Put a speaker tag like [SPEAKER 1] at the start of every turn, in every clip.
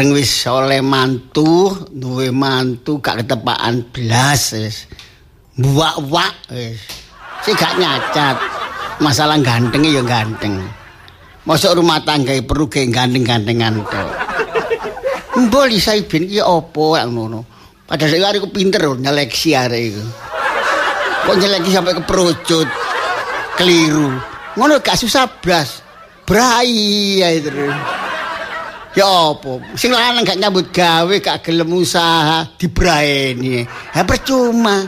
[SPEAKER 1] bareng wis oleh mantu duwe mantu gak ketepaan blas wis buak-wak wis sing gak nyacat masalah ganteng ya ganteng Masuk rumah tangga perlu kayak ganteng-gantengan to. Mbok Lisa ben iki apa ngono. Padahal saya aku pinter lho nyeleksi arek iku. Kok nyeleksi sampai ke perujut. Keliru. Ngono gak susah blas. Brai ya itu. Ya apa? Sing lanang gak nyambut gawe gak gelem usaha dibraeni. Ha percuma.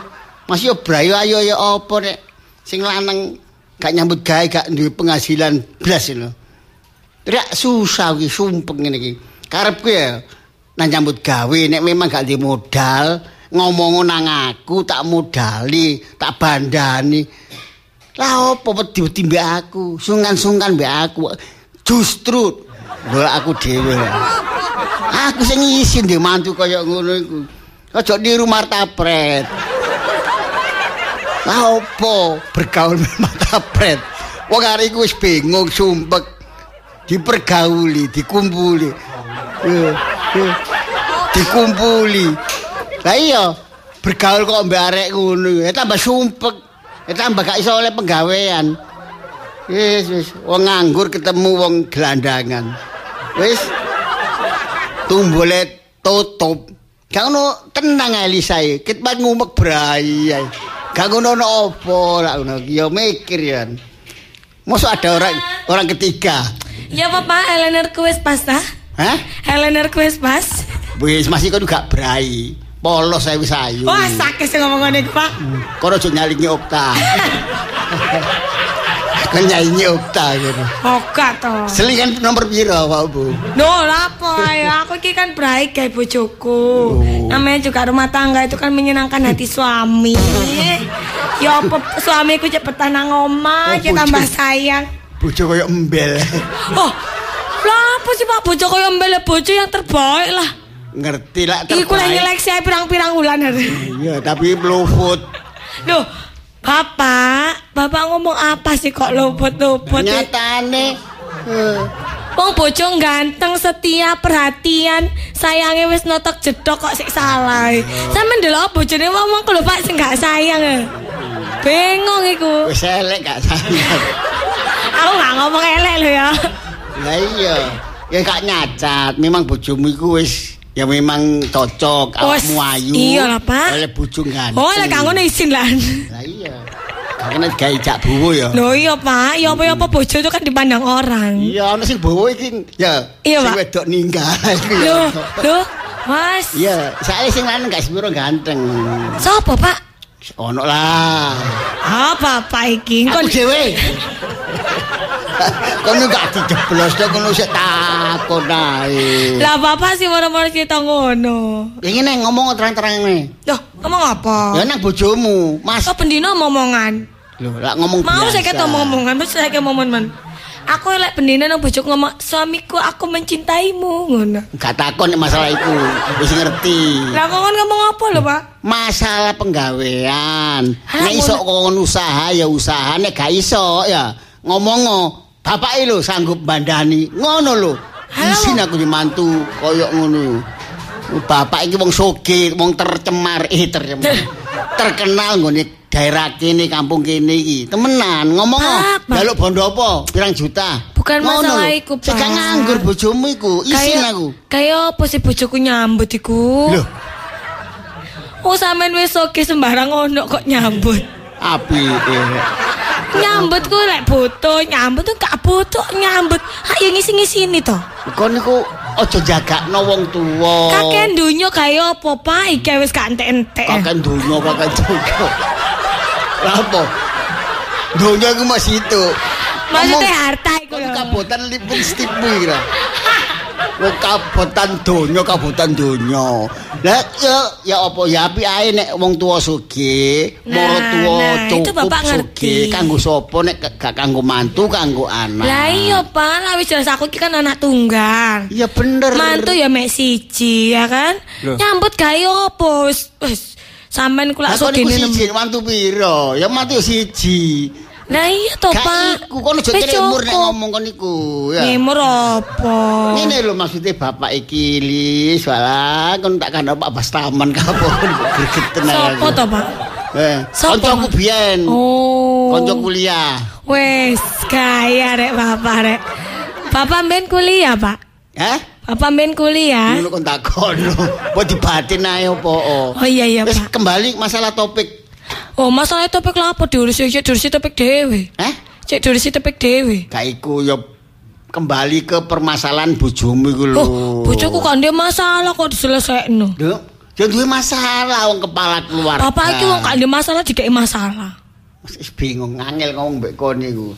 [SPEAKER 1] Masih yo brayo ayo ya apa nek sing lanang gak nyambut gawe gak duwe penghasilan blas lho. Tidak susah iki sumpek ngene iki. Karepku ya nang nyambut gawe nek memang gak di modal ngomong nang aku tak modali, tak bandani. Lah opo wedi mbek aku, sungan-sungan mbek aku. Justru lho aku dhewe. Aku sing ngisi ndek mantu kaya ngono iku. Aja niru martapret. Lah opo bergaul martapret. Wong arek iku wis bingung sumpek. dipergauli, dikumpuli. Dikumpuli. Lah iya, bergaul kok mbak arek ngono, ya tambah sumpek. Ya tambah gak iso oleh penggawean. Wis wis, wong nganggur ketemu wong gelandangan. Wis tumbule tutup. Gak ono tenang Elisa iki, ketpat ngumek brai. Gak ngono apa lah ngono. Ya mikir ya. Masa ada orang orang ketiga.
[SPEAKER 2] Ya papa, Eleanor kuis pas ta?
[SPEAKER 1] Hah?
[SPEAKER 2] Eleanor kuis pas.
[SPEAKER 1] Wis masih kan gak brai. Polos saya wis ayu.
[SPEAKER 2] Wah, sakit sih ngomong ngene Pak.
[SPEAKER 1] Kono aja nyalingi Okta. kan nyanyi Okta gitu.
[SPEAKER 2] Oka to.
[SPEAKER 1] Selingan nomor piro, Pak Bu?
[SPEAKER 2] No, lapo ayo aku iki kan baik kayak bojoku. Namanya juga rumah tangga itu kan menyenangkan hati suami. ya apa suamiku cepetan nang omah,
[SPEAKER 1] Oh,
[SPEAKER 2] ya tambah sayang.
[SPEAKER 1] Bojo koyo embel.
[SPEAKER 2] Oh, lah apa sih Pak bojo kaya mbele bojo yang terbaik lah.
[SPEAKER 1] Ngerti lah
[SPEAKER 2] Iku lah
[SPEAKER 1] terbaik.
[SPEAKER 2] nyeleksi ae pirang-pirang bulan.
[SPEAKER 1] Iya, tapi luput.
[SPEAKER 2] Loh, Bapak, Bapak ngomong apa sih kok luput-luput?
[SPEAKER 1] Nyatane eh,
[SPEAKER 2] Wong bojo ganteng, setia, perhatian, sayange wis notok jedok kok sik salah. Sampe ndelok bojone wong wong lho Pak sing gak sayang. Bengong iku.
[SPEAKER 1] wis elek gak sayang.
[SPEAKER 2] Aku gak ngomong elek lho ya.
[SPEAKER 1] Lah iya, ya gak nyacat. Memang bojomu iku wis ya memang cocok awakmu ayu.
[SPEAKER 2] iya lah, Pak.
[SPEAKER 1] Oleh bojo ganteng.
[SPEAKER 2] Oh, lek kang ngono izin lah.
[SPEAKER 1] Lah iya. Karena gawe jak buwo ya.
[SPEAKER 2] Lho iya Pak, ya apa-apa bojo itu kan dipandang orang.
[SPEAKER 1] Iya, ana sing bowo iki ya
[SPEAKER 2] Iya,
[SPEAKER 1] sing wedok ninggal ya.
[SPEAKER 2] Lho, lho, Mas.
[SPEAKER 1] Iya, saya sing lanang gak sepiro ganteng.
[SPEAKER 2] Sopo Pak?
[SPEAKER 1] Ono lah.
[SPEAKER 2] Apa Pak iki?
[SPEAKER 1] Kon dhewe. Kono gak dijeblos to kono sik takon ae.
[SPEAKER 2] lah Bapak sih moro-moro cerita ngono.
[SPEAKER 1] Iki nek ngomong terang-terang nih.
[SPEAKER 2] Loh, ngomong apa?
[SPEAKER 1] Ya nang bojomu, Mas.
[SPEAKER 2] Oh, pendino omongan.
[SPEAKER 1] Lho, lak ngomong
[SPEAKER 2] Mau
[SPEAKER 1] biasa.
[SPEAKER 2] saya kata ngomong-ngomongan, terus saya kata momen man. Aku lek pendino nang bojoku ngomong, "Suamiku, aku mencintaimu." Ngono.
[SPEAKER 1] Gak takon nek masalah iku. Wis ngerti.
[SPEAKER 2] Lah kok ngomong apa lho, Pak?
[SPEAKER 1] Masalah penggawean. Nek iso kon usaha ya usaha, nek gak iso ya ngomong Bapak lho sanggup bandani. Ngono lho. Isin aku dimantu koyok ngono. Bapak iki wong sugih, wong tercemar, eh tercemar. Terkenal nggone daerah kene, kampung kene iki. Temenan, ngomong
[SPEAKER 2] Pak.
[SPEAKER 1] jaluk bondo apa? Pirang juta?
[SPEAKER 2] Bukan
[SPEAKER 1] Ngono
[SPEAKER 2] masalah
[SPEAKER 1] lho.
[SPEAKER 2] iku, Pak.
[SPEAKER 1] gak nganggur bojomu iku, isin aku.
[SPEAKER 2] Kayak apa sih bojoku nyambut iku?
[SPEAKER 1] Loh,
[SPEAKER 2] Oh, sampean wis oke sembarang ono kok nyambut.
[SPEAKER 1] api eh.
[SPEAKER 2] Nyambut ku lek butuh, nyambut tuh gak butuh nyambut. Ayo ngisi-ngisini to.
[SPEAKER 1] Kon niku aja jagakno wong tuwa.
[SPEAKER 2] Kakek dunyo kaya apa, Pak? Iki wis gak entek-entek.
[SPEAKER 1] Kakek dunya kakek. Lah apa? Dunya iku masih itu.
[SPEAKER 2] Maksudnya harta iku lho.
[SPEAKER 1] kabotan lipung stipu kira. Wong kabotan donya, kabotan donya. Lah ya ya apa ya api ae nek wong tuwa sugih,
[SPEAKER 2] Nah,
[SPEAKER 1] moro tuwa
[SPEAKER 2] nah, itu
[SPEAKER 1] cukup
[SPEAKER 2] Bapak
[SPEAKER 1] sugih kanggo sapa nek gak kanggo mantu, kanggo anak.
[SPEAKER 2] Lah iya, Pak. Lah wis jelas aku iki kan anak tunggal.
[SPEAKER 1] Iya bener.
[SPEAKER 2] Mantu ya mek siji, ya kan?
[SPEAKER 1] Loh.
[SPEAKER 2] Nyambut kaya apa? Wis wis sampean kula
[SPEAKER 1] Lah
[SPEAKER 2] sugih
[SPEAKER 1] siji mantu piro? Ya mantu siji.
[SPEAKER 2] Lah iya to,
[SPEAKER 1] Gak
[SPEAKER 2] Pak.
[SPEAKER 1] iku kon aja tremur nek
[SPEAKER 2] cukup.
[SPEAKER 1] ngomong kon iku ya.
[SPEAKER 2] Ngemur apa?
[SPEAKER 1] Ini lho maksudnya bapak iki soalnya kon tak kandha Pak Bastaman kapun gregeten ae.
[SPEAKER 2] Sopo to, Pak?
[SPEAKER 1] Eh, kancaku biyen.
[SPEAKER 2] Oh.
[SPEAKER 1] Kanca kuliah.
[SPEAKER 2] Wes kaya rek bapak rek. Bapak ben kuliah, Pak.
[SPEAKER 1] Hah?
[SPEAKER 2] Bapak ben kuliah.
[SPEAKER 1] Ngono kon takono. Mbok dibatin ae opo.
[SPEAKER 2] Oh iya iya,
[SPEAKER 1] Wis
[SPEAKER 2] Pak.
[SPEAKER 1] kembali masalah topik.
[SPEAKER 2] Oh, masalah topik apa diurusi cek diurusi topik dhewe.
[SPEAKER 1] Eh?
[SPEAKER 2] Cek diurusi topik dhewe.
[SPEAKER 1] Gak iku ya kembali ke permasalahan bojomu iku lho.
[SPEAKER 2] Oh, bojoku kan dia masalah kok diselesaikno.
[SPEAKER 1] Lho, ya duwe masalah wong kepala keluarga.
[SPEAKER 2] Bapak iki wong kan dia masalah dikei masalah.
[SPEAKER 1] Wis bingung ngangel ngomong mbek kon niku.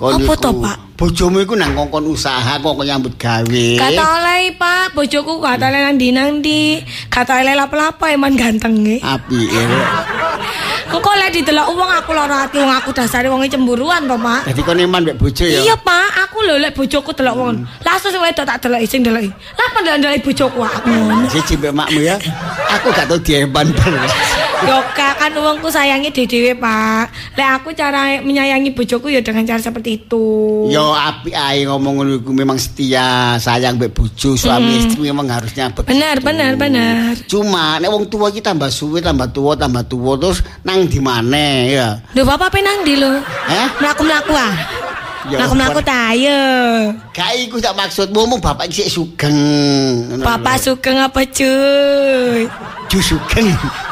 [SPEAKER 1] Kon
[SPEAKER 2] Apa to, Pak?
[SPEAKER 1] Bojomu iku nang ngongkon usaha kok nyambut gawe.
[SPEAKER 2] Kata oleh Pak, bojoku kata oleh nang di nang di, kata oleh lapa-lapa eman ganteng nge.
[SPEAKER 1] Ya.
[SPEAKER 2] Engko lek didelok wong aku lara ati wong aku dasare wong cemburuan to, Pak.
[SPEAKER 1] Jadi kon iman mbek bojo ya.
[SPEAKER 2] Iya, Pak, aku lho lek bojoku delok wong. Langsung sing wedok tak delok sing deloki. Lah pendelok bojoku aku.
[SPEAKER 1] Siji mbek makmu ya. Aku gak tau dieman bener.
[SPEAKER 2] Yo kan uangku sayangi dhewe Pak. Lek aku cara menyayangi bojoku ya dengan cara seperti itu.
[SPEAKER 1] Yo api ae ngomong ngono iku memang setia, sayang mbek bojo, suami istri memang harusnya begitu.
[SPEAKER 2] Benar, benar, benar.
[SPEAKER 1] Cuma nek wong tua iki tambah suwe, tambah tua, tambah tua terus nang di mana ya?
[SPEAKER 2] Lho Bapak penang di lho.
[SPEAKER 1] Hah?
[SPEAKER 2] Mlaku-mlaku ah.
[SPEAKER 1] Ya,
[SPEAKER 2] Mlaku-mlaku ta ayo.
[SPEAKER 1] Gak iku tak maksud ngomong bapak sik sugeng.
[SPEAKER 2] Bapak sugeng apa cuy?
[SPEAKER 1] Ju sugeng.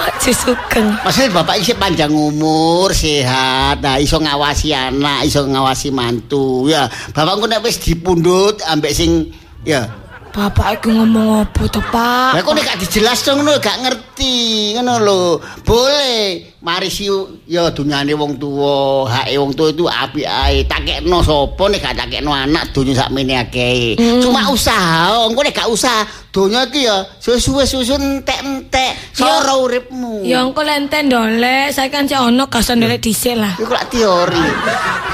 [SPEAKER 2] Ojo sugeng.
[SPEAKER 1] Maksudnya bapak isi panjang umur, sehat, nah iso ngawasi anak, iso ngawasi mantu. Ya, bapak nek wis dipundhut ambek sing ya.
[SPEAKER 2] Bapak iku ngomong apa to, Pak?
[SPEAKER 1] Lah kok nek gak dijelas dong ngono gak ngerti ngono lho. Boleh mari si ya dunyane wong tuwa, hake wong tuwa itu api ae. Takekno sapa nek gak takekno anak donya sakmene akeh. Cuma usaha, engko nek gak usaha donya iki ya suwe-suwe susun entek-entek sora uripmu.
[SPEAKER 2] Ya engko lenten dolek, saya kan cek ono gasan dolek dhisik lah.
[SPEAKER 1] Iku lak teori.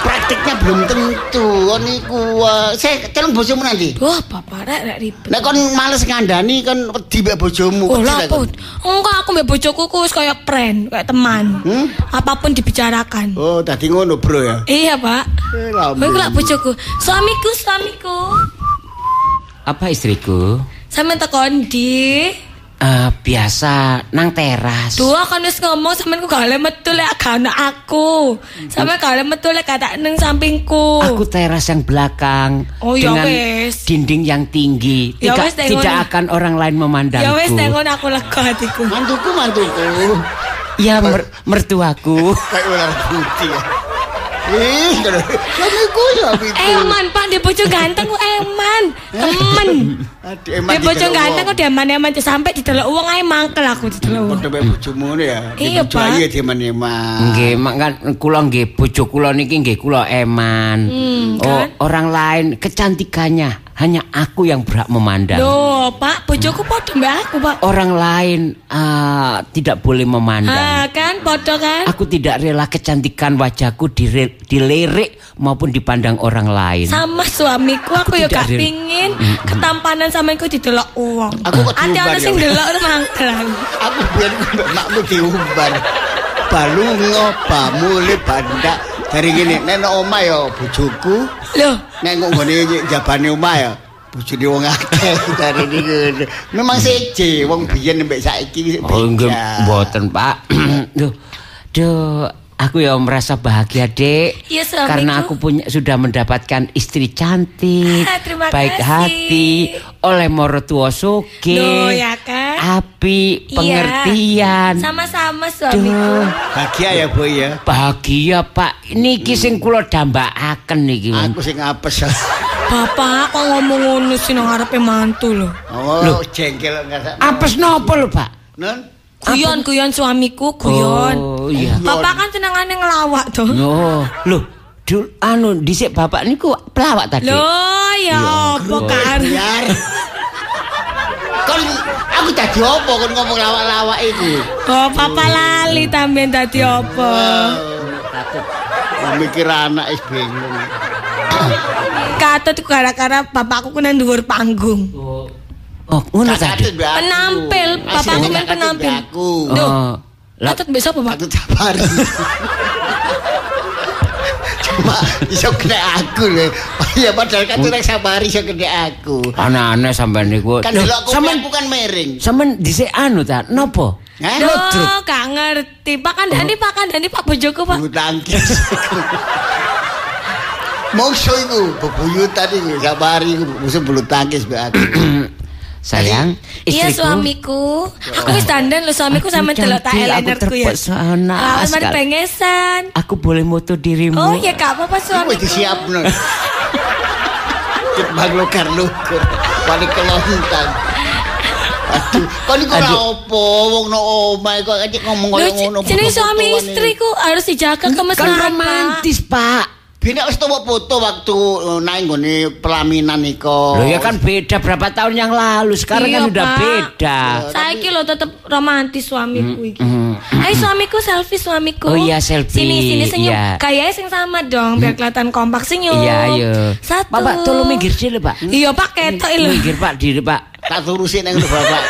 [SPEAKER 1] Praktiknya belum tentu. Niku uh, saya telung bojomu nanti.
[SPEAKER 2] Wah, Bapak rek rek ribet.
[SPEAKER 1] Nek kon males ngandani kon wedi mbek bojomu.
[SPEAKER 2] Oh
[SPEAKER 1] kon.
[SPEAKER 2] pun. Enggak aku mbek bojoku ku wis kaya friend, kayak teman.
[SPEAKER 1] Hmm?
[SPEAKER 2] Apa pun dibicarakan.
[SPEAKER 1] Oh, tadi ngono, Bro ya.
[SPEAKER 2] Iya, Pak.
[SPEAKER 1] Eh,
[SPEAKER 2] Kowe lak bojoku. Suamiku, suamiku.
[SPEAKER 3] Apa istriku?
[SPEAKER 2] Sampe tekon di
[SPEAKER 3] Eh, biasa nang teras.
[SPEAKER 2] Dua kan wis ngomong sampean ku gak oleh metu lek gak ana aku. Sampe gak oleh metu lek kata nang sampingku.
[SPEAKER 3] Aku teras yang belakang
[SPEAKER 2] Oh, ya
[SPEAKER 3] dengan
[SPEAKER 2] wes.
[SPEAKER 3] dinding yang tinggi.
[SPEAKER 2] Ya
[SPEAKER 3] Tidak,
[SPEAKER 2] wes, tengok
[SPEAKER 3] tidak akan orang lain memandangku.
[SPEAKER 2] Ya wis nek ngono aku lega hatiku.
[SPEAKER 1] Mantuku, mantuku.
[SPEAKER 3] Ya mer- mertuaku.
[SPEAKER 1] Kayak ular putih ya. Ih, suamiku ya itu.
[SPEAKER 2] Eman, Pak, dia bojo ganteng ku eman. Temen.
[SPEAKER 1] Aduh, emang
[SPEAKER 2] Dia bojo ganteng
[SPEAKER 1] wong.
[SPEAKER 2] ku diaman-aman sampe didelok wong ae mangkel aku didelok wong.
[SPEAKER 1] Padha mbek bojomu ya. Di
[SPEAKER 2] Iya, Pak.
[SPEAKER 1] ayu ya diman-eman.
[SPEAKER 3] Nggih, mak kan kula nggih bojo kula niki nggih kula eman.
[SPEAKER 2] Hmm,
[SPEAKER 3] oh,
[SPEAKER 2] kan?
[SPEAKER 3] orang lain kecantikannya hanya aku yang berhak memandang.
[SPEAKER 2] Loh, Pak, bojoku padha mbak aku, Pak.
[SPEAKER 3] Orang lain ah, tidak boleh memandang.
[SPEAKER 2] Ah, kan padha kan?
[SPEAKER 3] Aku tidak rela kecantikan wajahku dire- dilirik maupun dipandang orang lain.
[SPEAKER 2] Sama suamiku aku, ya
[SPEAKER 3] tidak
[SPEAKER 2] gak pingin ketampanan samaku didelok wong.
[SPEAKER 1] Aku kok
[SPEAKER 2] Ati
[SPEAKER 1] diumbar
[SPEAKER 2] ana
[SPEAKER 1] ya?
[SPEAKER 2] sing delok mangkel aku.
[SPEAKER 1] Aku biar makmu diumbar. Balungo, bamule, bandak. Dari gini, nek nang omah ya bojoku,
[SPEAKER 2] Loh,
[SPEAKER 1] nek kok nggone jabane omah ya bojone wong akeh dari niku. Memang seje wong biyen mbek saiki
[SPEAKER 3] Oh, enggak,
[SPEAKER 1] beda.
[SPEAKER 3] mboten, Pak. Duh. Duh, aku ya merasa bahagia, Dek.
[SPEAKER 2] Suamiku.
[SPEAKER 3] Karena aku punya sudah mendapatkan istri cantik,
[SPEAKER 2] Ah,
[SPEAKER 3] baik
[SPEAKER 2] kasih.
[SPEAKER 3] hati, oleh mertua soge,
[SPEAKER 2] Loh, ya kan?
[SPEAKER 3] api,
[SPEAKER 2] Iya.
[SPEAKER 3] pengertian.
[SPEAKER 2] Sama-sama suamiku.
[SPEAKER 3] Duh,
[SPEAKER 1] Bahagia ya, Bu ya.
[SPEAKER 3] bahagia, Pak. Niki sing kula dambakaken niki.
[SPEAKER 1] Aku sing apes.
[SPEAKER 2] Bapak kok ngomong ngono sih nang ngarepe mantu lho.
[SPEAKER 1] Oh, jengkel enggak
[SPEAKER 3] Apes nopo lho, Pak?
[SPEAKER 1] Non?
[SPEAKER 2] Guyon guyon suamiku guyon.
[SPEAKER 3] Oh, iya.
[SPEAKER 2] Bapak kan senengane ngelawak tuh.
[SPEAKER 3] Oh, loh, dul, anu dhisik bapak niku pelawak tadi.
[SPEAKER 2] Loh, ya apa kan?
[SPEAKER 1] Biar. Kon aku tadi apa kon ngomong lawak-lawak itu?
[SPEAKER 2] Oh, papa lali tamben dadi apa?
[SPEAKER 1] Oh, mikir anak is bingung.
[SPEAKER 2] Katut gara-gara bapakku ku nang dhuwur panggung.
[SPEAKER 3] Oh, ngono
[SPEAKER 1] Gak
[SPEAKER 3] tadi.
[SPEAKER 2] Penampil, bapakku
[SPEAKER 1] katut
[SPEAKER 2] penampil.
[SPEAKER 3] Oh,
[SPEAKER 2] Katut besok apa, Pak?
[SPEAKER 1] Katut sabar. Mak, iso kena aku lho. Ya padahal kan turek sabari iso kena aku.
[SPEAKER 3] Aneh-aneh sampean niku.
[SPEAKER 1] Kan
[SPEAKER 3] Loh,
[SPEAKER 1] delok aku
[SPEAKER 3] sampean
[SPEAKER 1] aku kan miring.
[SPEAKER 3] sampean dhisik anu ta? Napa?
[SPEAKER 1] Hah?
[SPEAKER 2] Duh, gak ngerti. Pak Kandani, Pak Kandani, Pak bojoku, Pak.
[SPEAKER 1] Bulu tangkis. Mongso iku bebuyutan iku sabari iku musuh bulu tangkis mbek aku.
[SPEAKER 3] Sayang,
[SPEAKER 2] Iya
[SPEAKER 3] istriku.
[SPEAKER 2] suamiku. Aku wis dandan lho suamiku sampe delok tak
[SPEAKER 3] aku
[SPEAKER 2] eyelinerku ya.
[SPEAKER 3] terpesona
[SPEAKER 2] Ah, mari pengesan.
[SPEAKER 3] Aku boleh moto dirimu.
[SPEAKER 2] Oh ya gak apa-apa
[SPEAKER 1] Iku wis
[SPEAKER 2] suamiku.
[SPEAKER 1] disiapno. Timbang lugar-lugar. Wali kelontang. Aduh, kon iku ora apa wong no omah kok ngomong koyo ngono.
[SPEAKER 2] jenenge suami istriku harus dijaga
[SPEAKER 3] Kan
[SPEAKER 2] kemesraan. Pak.
[SPEAKER 3] romantis, Pak.
[SPEAKER 1] Bina wis tuwa foto waktu eh, nang nggone pelaminan iku.
[SPEAKER 3] Loh ya kan beda berapa tahun yang lalu. Sekarang
[SPEAKER 2] Iya,
[SPEAKER 3] kan udah
[SPEAKER 2] Pak.
[SPEAKER 3] beda.
[SPEAKER 2] Saiki lo tetep romantis suamiku iki.
[SPEAKER 3] mm,
[SPEAKER 2] Ayo suamiku selfie suamiku.
[SPEAKER 3] Oh iya, selfie,
[SPEAKER 2] Sini sini senyum.
[SPEAKER 3] iya.
[SPEAKER 2] Kayaknya sing sama dong biar kelihatan kompak senyum.
[SPEAKER 3] Iya, ayo.
[SPEAKER 2] Satu.
[SPEAKER 3] Bapak tolong minggir sini, Pak.
[SPEAKER 2] Iya Pak ketok lho.
[SPEAKER 3] Minggir, Pak, diri, Pak.
[SPEAKER 1] tak turusin nang bapak.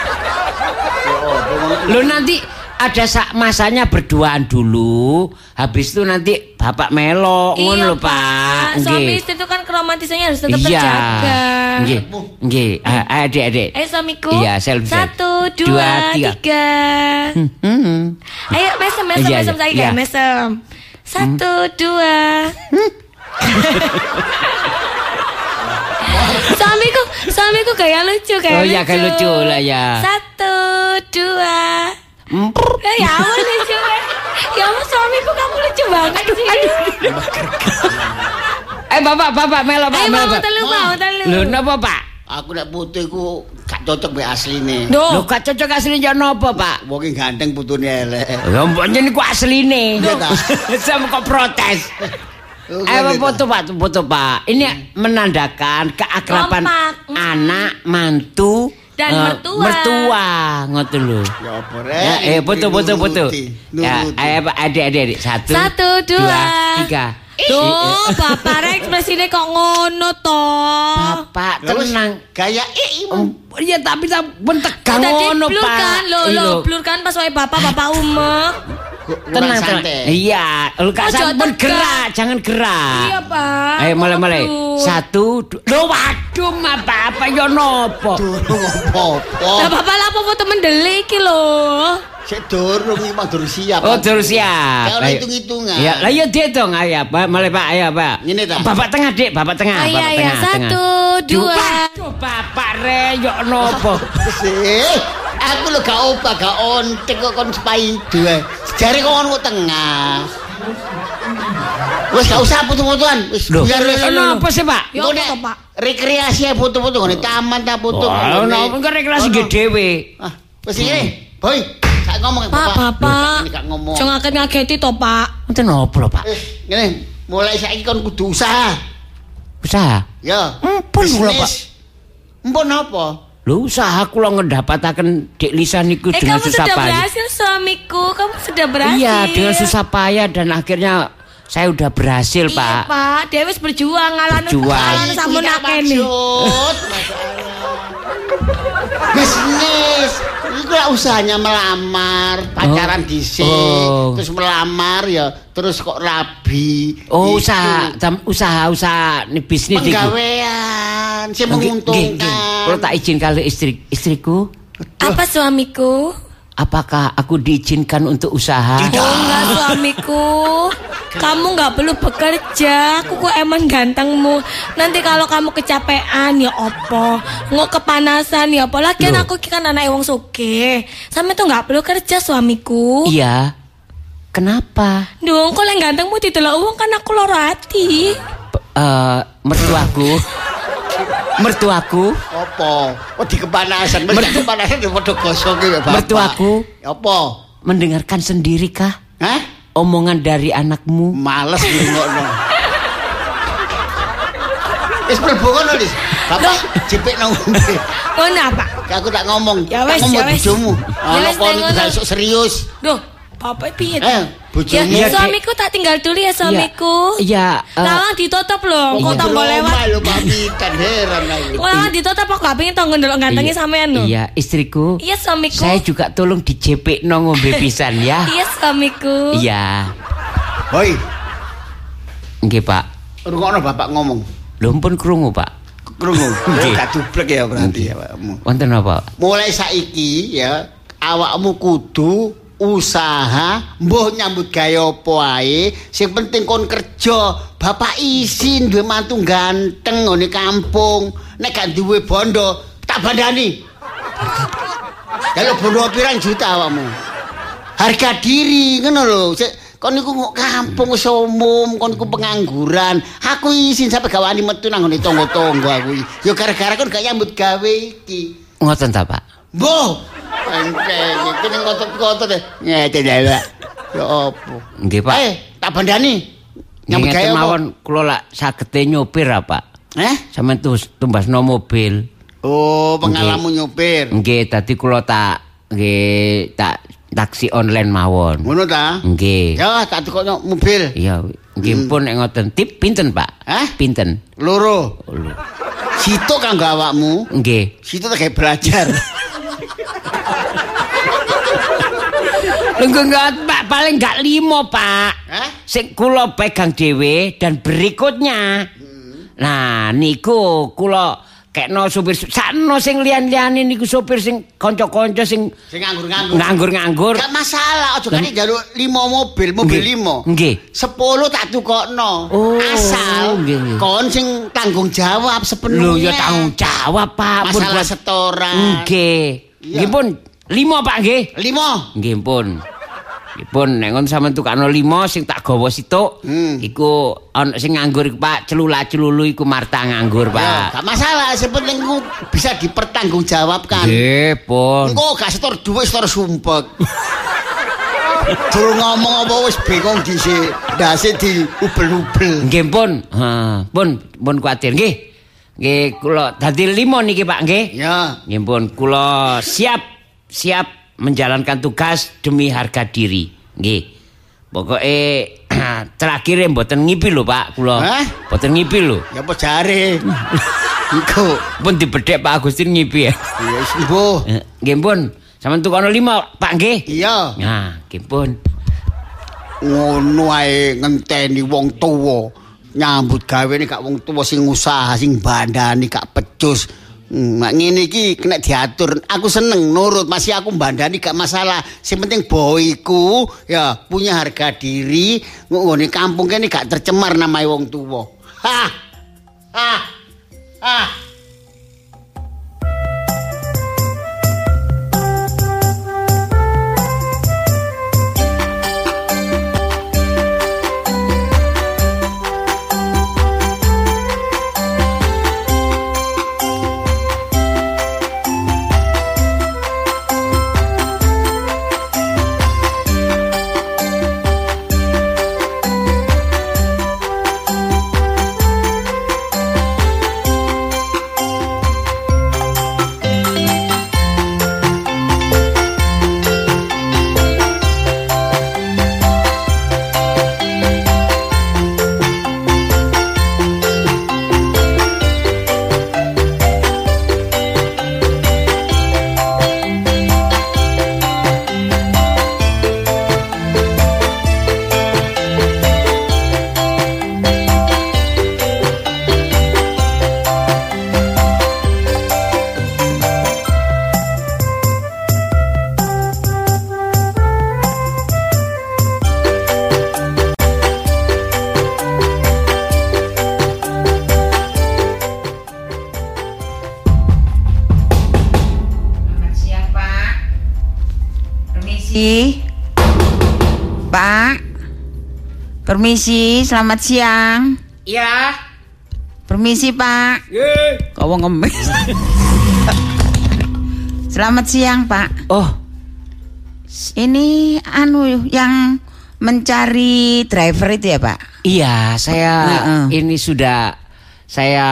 [SPEAKER 3] Lo nanti ada sa- masanya berduaan dulu. Habis itu nanti Bapak melo ngono lho, Pak.
[SPEAKER 2] Suami istri itu kan keromantisannya harus tetap
[SPEAKER 3] Iya.
[SPEAKER 2] terjaga.
[SPEAKER 3] Nggih. Nggih. Ah, Adik-adik.
[SPEAKER 2] Ayo suamiku.
[SPEAKER 3] Iya, selfie.
[SPEAKER 2] Satu,
[SPEAKER 3] Dua,
[SPEAKER 2] dua,
[SPEAKER 3] tiga.
[SPEAKER 2] tiga.
[SPEAKER 3] Hmm.
[SPEAKER 2] Ayo mesem, mesem,
[SPEAKER 3] Iya,
[SPEAKER 2] mesem
[SPEAKER 3] iya,
[SPEAKER 2] saya
[SPEAKER 3] iya.
[SPEAKER 2] mesem. Satu, dua. suamiku, suamiku kayak lucu kayak
[SPEAKER 3] Oh,
[SPEAKER 2] lucu.
[SPEAKER 3] iya, kayak lucu lah, ya.
[SPEAKER 2] Satu, dua.
[SPEAKER 3] Hmm.
[SPEAKER 2] Eh, ya ampun lucu ya. Ya ampun suamiku kamu lucu banget sih.
[SPEAKER 3] Eh, Bapak, Bapak melo, Pak.
[SPEAKER 2] Ayo
[SPEAKER 3] melo,
[SPEAKER 2] mau
[SPEAKER 3] Pak.
[SPEAKER 2] telu, mau telu.
[SPEAKER 3] Lho, napa, Pak?
[SPEAKER 1] Aku nek foto iku gak cocok mbek asline.
[SPEAKER 3] Lho, gak cocok aslinya napa, Pak?
[SPEAKER 1] Wong ganteng putune elek.
[SPEAKER 3] Ya mboknya niku asline.
[SPEAKER 1] Iya, ta?
[SPEAKER 3] Sama kok protes.
[SPEAKER 1] Oh,
[SPEAKER 3] Eh foto Pak, foto Pak. Ini menandakan keakraban anak, mantu
[SPEAKER 2] Dan
[SPEAKER 3] eh,
[SPEAKER 2] mertua.
[SPEAKER 3] Mertua, ngoten lho.
[SPEAKER 1] Ya apa
[SPEAKER 3] Ya, eh foto foto foto. Ya, ayo Pak, adik adik adik. Satu,
[SPEAKER 2] Satu, dua.
[SPEAKER 3] tiga.
[SPEAKER 2] Duh, Bapak Rek ekspresine kok ngono to.
[SPEAKER 3] Bapak
[SPEAKER 1] wis,
[SPEAKER 3] tenang.
[SPEAKER 1] Gaya eh
[SPEAKER 3] Oh, Iya tapi tak pun tegang
[SPEAKER 2] Tadi
[SPEAKER 3] ngono
[SPEAKER 2] blur
[SPEAKER 3] Pak.
[SPEAKER 2] kan, lo
[SPEAKER 3] Iya,
[SPEAKER 2] lo blur kan pas wae bapak bapak umek.
[SPEAKER 3] Tenang tenang. Iya, lu
[SPEAKER 2] Oh,
[SPEAKER 3] gak
[SPEAKER 2] jangan
[SPEAKER 3] gerak, jangan gerak.
[SPEAKER 2] Iya pak.
[SPEAKER 3] Ayo mulai mulai. Satu, dua. Loh waduh mah apa yo nopo.
[SPEAKER 1] Durung apa-apa.
[SPEAKER 2] Lah bapak lapo foto mendelik iki.
[SPEAKER 1] Sik durung iki mah durung siap.
[SPEAKER 3] Oh terus siap.
[SPEAKER 1] Kalau hitung-hitungan.
[SPEAKER 3] Ya, lah yo dihitung ayo Pak, mulai Pak, ayo Pak.
[SPEAKER 1] Ngene ta?
[SPEAKER 3] Bapak tengah Dik, Bapak tengah,
[SPEAKER 2] Ah, iya,
[SPEAKER 3] Bapak
[SPEAKER 2] iya.
[SPEAKER 3] tengah.
[SPEAKER 2] Satu,
[SPEAKER 3] tengah.
[SPEAKER 2] dua.
[SPEAKER 3] Waduh, Bapak re yo nopo.
[SPEAKER 1] Sih, aku lho gak opah, gak ontek kok kon sepai dua. Jare kok ono tengah. Wes gak usah foto-fotoan. Wis
[SPEAKER 3] Loh,
[SPEAKER 1] biar
[SPEAKER 3] ono apa sih Pak?
[SPEAKER 2] Ya
[SPEAKER 1] Engko
[SPEAKER 2] apa
[SPEAKER 1] nek
[SPEAKER 2] to, Pak?
[SPEAKER 1] Rekreasi ae foto-foto ngene taman ta foto. Ngene.
[SPEAKER 3] ono rekreasi
[SPEAKER 1] Ono.
[SPEAKER 3] nggih dhewe.
[SPEAKER 1] Ah, wis ini. Boy, gak ngomong
[SPEAKER 2] Pak, bapak.
[SPEAKER 1] Ini gak ngomong.
[SPEAKER 2] Jangan ngaget-ngageti to, Pak.
[SPEAKER 3] Enten nopo lho Pak?
[SPEAKER 1] Eh, ngene, mulai saiki kon kudu usaha.
[SPEAKER 3] Usaha.
[SPEAKER 1] Ya.
[SPEAKER 3] Empun kula, Pak.
[SPEAKER 1] Empun apa?
[SPEAKER 3] Lho usaha kula ngedapataken Dik Lisa niku
[SPEAKER 2] Eh
[SPEAKER 3] dengan
[SPEAKER 2] kamu
[SPEAKER 3] susah
[SPEAKER 2] sudah
[SPEAKER 3] payah.
[SPEAKER 2] berhasil suamiku, kamu sudah berhasil.
[SPEAKER 3] Iya, dengan susah payah dan akhirnya saya udah berhasil,
[SPEAKER 2] Iya,
[SPEAKER 3] Pak.
[SPEAKER 2] Pak. Dewi wis berjuang ngalanu
[SPEAKER 3] Berjuang.
[SPEAKER 2] sampun
[SPEAKER 1] masalah. Bisnis. Lah usahanya melamar, pacaran
[SPEAKER 3] Oh.
[SPEAKER 1] dhisik,
[SPEAKER 3] Oh.
[SPEAKER 1] terus melamar ya, terus kok rabi.
[SPEAKER 3] Oh,
[SPEAKER 1] Iku.
[SPEAKER 3] usaha, tam- usaha, usaha nih bisnis.
[SPEAKER 1] Penggawean, sing menguntungkan.
[SPEAKER 3] Kalau tak izin kali istri istriku,
[SPEAKER 2] Apa suamiku?
[SPEAKER 3] Apakah aku diizinkan untuk usaha?
[SPEAKER 1] Tidak.
[SPEAKER 2] Oh enggak suamiku Kamu nggak perlu bekerja Aku kok emang gantengmu Nanti kalau kamu kecapean ya opo Nggak kepanasan ya opo Lagian aku kan anak wong suge Sampai tuh nggak perlu kerja suamiku
[SPEAKER 3] Iya. Kenapa?
[SPEAKER 2] Dong kok yang gantengmu didelok uang kan aku
[SPEAKER 3] P- eh, mertuaku. mertuaku.
[SPEAKER 1] Apa? Oh di kepanasan, mesti kepanasan di padha gosok ya Bapak.
[SPEAKER 3] Mertuaku.
[SPEAKER 1] Apa?
[SPEAKER 3] Mendengarkan sendiri kah
[SPEAKER 1] Hah?
[SPEAKER 3] omongan dari anakmu?
[SPEAKER 1] Males ngrungokno. Wis mlebu kono, Lis. Bapak jepik nang ngombe.
[SPEAKER 2] Oh apa?
[SPEAKER 1] Aku tak ngomong.
[SPEAKER 2] Ya
[SPEAKER 1] ngomong
[SPEAKER 2] ya wes.
[SPEAKER 1] bojomu.
[SPEAKER 2] Ya
[SPEAKER 1] Ana kon
[SPEAKER 2] ngono.
[SPEAKER 1] serius.
[SPEAKER 2] Duh Bapak piye
[SPEAKER 1] Eh,
[SPEAKER 2] Ya.
[SPEAKER 3] Iya, Dek.
[SPEAKER 2] suamiku tak tinggal dulu ya suamiku
[SPEAKER 3] Iya, eh,
[SPEAKER 2] Lawang ditutup loh Kok tambah lewat
[SPEAKER 1] Lho pamitan heran aku.
[SPEAKER 2] Lawang ditutup aku gak pengen tau ngendelok gantengnya
[SPEAKER 3] Iya,
[SPEAKER 2] sampean loh
[SPEAKER 3] Iya, istriku.
[SPEAKER 2] Iya suamiku
[SPEAKER 3] Saya juga tolong dijepik no ngombe pisan ya.
[SPEAKER 2] Iya suamiku
[SPEAKER 3] Iya.
[SPEAKER 1] Hoi.
[SPEAKER 3] Nggih, Pak.
[SPEAKER 1] Rungokno Bapak ngomong.
[SPEAKER 3] Lho pun krungu, Pak.
[SPEAKER 1] Krungu.
[SPEAKER 3] Nggih.
[SPEAKER 1] Gak dublek ya berarti ya awakmu.
[SPEAKER 3] Wonten apa?
[SPEAKER 1] Mulai saiki ya awakmu kudu usaha mbuh nyambut gawe apa ae sing penting kon kerja bapak izin duwe mantu ganteng ngene kampung nek gak duwe bondo tak bandani. Kalau bondo pirang juta awakmu? Harga diri ngono lho. Kon niku kok kampung wis umum kon niku pengangguran. Aku izin sampe gak wani metu nang ngene tangga-tangga aku. Ya gara-gara kon gak nyambut gawe iki.
[SPEAKER 3] Ngoten ta, Pak?
[SPEAKER 1] Mbah, enteng iki ning ngotot-ngotot e. Ngete ya, Pak. Ya opo?
[SPEAKER 3] Nggih, Pak.
[SPEAKER 1] Eh, tak bandani. Nyambut gawe
[SPEAKER 3] mawon kula lak sagete nyopir apa?
[SPEAKER 1] Eh?
[SPEAKER 3] Sampeyan tus tumbasno mobil.
[SPEAKER 1] Oh, pengalaman nyopir.
[SPEAKER 3] Nggih, dadi kula tak nggih tak taksi online mawon.
[SPEAKER 1] Ngono ta?
[SPEAKER 3] Nggih.
[SPEAKER 1] Ya, tak tukokno mobil.
[SPEAKER 3] Iya, nggih pun nek ngoten tip pinten, Pak?
[SPEAKER 1] Hah?
[SPEAKER 3] Pinten?
[SPEAKER 1] Loro.
[SPEAKER 3] Oh, lho.
[SPEAKER 1] Situ kanggo awakmu.
[SPEAKER 3] Nggih.
[SPEAKER 1] Situ tak belajar.
[SPEAKER 3] enggak, Pak, paling enggak limo, Pak.
[SPEAKER 1] Hah?
[SPEAKER 3] Sing kula pegang dhewe dan berikutnya. Nah, niku kula kekno supir sakno sing liyan-liyane niku supir sing kanca-kanca sing
[SPEAKER 1] Sing nganggur-nganggur.
[SPEAKER 3] nganggur-nganggur.
[SPEAKER 1] Gak masalah, aja kan njaluk 5 mobil, mobil
[SPEAKER 3] Nggih.
[SPEAKER 1] 5.
[SPEAKER 3] Nggih.
[SPEAKER 1] 10 tak tukokno.
[SPEAKER 3] Oh,
[SPEAKER 1] Asal
[SPEAKER 3] nggih,
[SPEAKER 1] kon sing tanggung jawab
[SPEAKER 3] Lho
[SPEAKER 1] sepenuhnya.
[SPEAKER 3] ya tanggung jawab, Pak.
[SPEAKER 1] Masalah setoran.
[SPEAKER 3] Nggih. Nggih pun limo, Pak, nggih.
[SPEAKER 1] 5.
[SPEAKER 3] Nggih pun. Nggih pun nek ngono sampean tukakno limo sing tak gawa situk.
[SPEAKER 1] Hmm.
[SPEAKER 3] Iku ana sing nganggur iku, Pak, celula-celulu iku Marta nganggur,
[SPEAKER 1] Ya,
[SPEAKER 3] Pak.
[SPEAKER 1] gak masalah, sepenting ku bisa dipertanggungjawabkan.
[SPEAKER 3] Nggih, pun.
[SPEAKER 1] Engko gak setor duit, setor sumpek. Durung ngomong apa wis bingung dhisik. Ndase di ubel-ubel.
[SPEAKER 3] Nggih pun. Ha, pun pun kuwatir nggih. Nggih kula dadi limo niki, Pak, nggih.
[SPEAKER 1] Ya.
[SPEAKER 3] Nggih pun kula siap siap menjalankan tugas demi harga diri. Nggih. Pokoke terakhir mboten ngipi lho, Pak, kula.
[SPEAKER 1] Hah?
[SPEAKER 3] Mboten ngipi lho.
[SPEAKER 1] Ya apa jare? Iku.
[SPEAKER 3] Pun dibedhek Pak Agustin ngipi ya.
[SPEAKER 1] Ya wis mbuh.
[SPEAKER 3] Eh, Nggih pun. Sampeyan tukono limo, Pak, nggih.
[SPEAKER 1] Iya.
[SPEAKER 3] Nah, nggih pun.
[SPEAKER 1] Ngono ae ngenteni wong tuwa. Nyambut gawe nek gak wong tuwa sing usaha sing bandani gak pecus. Hmm, mak ngene iki kena diatur. Aku seneng nurut, masih aku bandani gak masalah. Sing penting boyku ya punya harga diri, ngene kampung kene gak tercemar namanya wong tuwa. Hah. Hah. Hah.
[SPEAKER 4] Permisi, selamat siang.
[SPEAKER 3] Iya.
[SPEAKER 4] Permisi, Pak. Kau mau ngemis. selamat siang, Pak.
[SPEAKER 3] Oh,
[SPEAKER 4] Ini anu yang mencari driver itu ya, Pak?
[SPEAKER 3] Iya, saya
[SPEAKER 4] Heeh.
[SPEAKER 3] ini sudah saya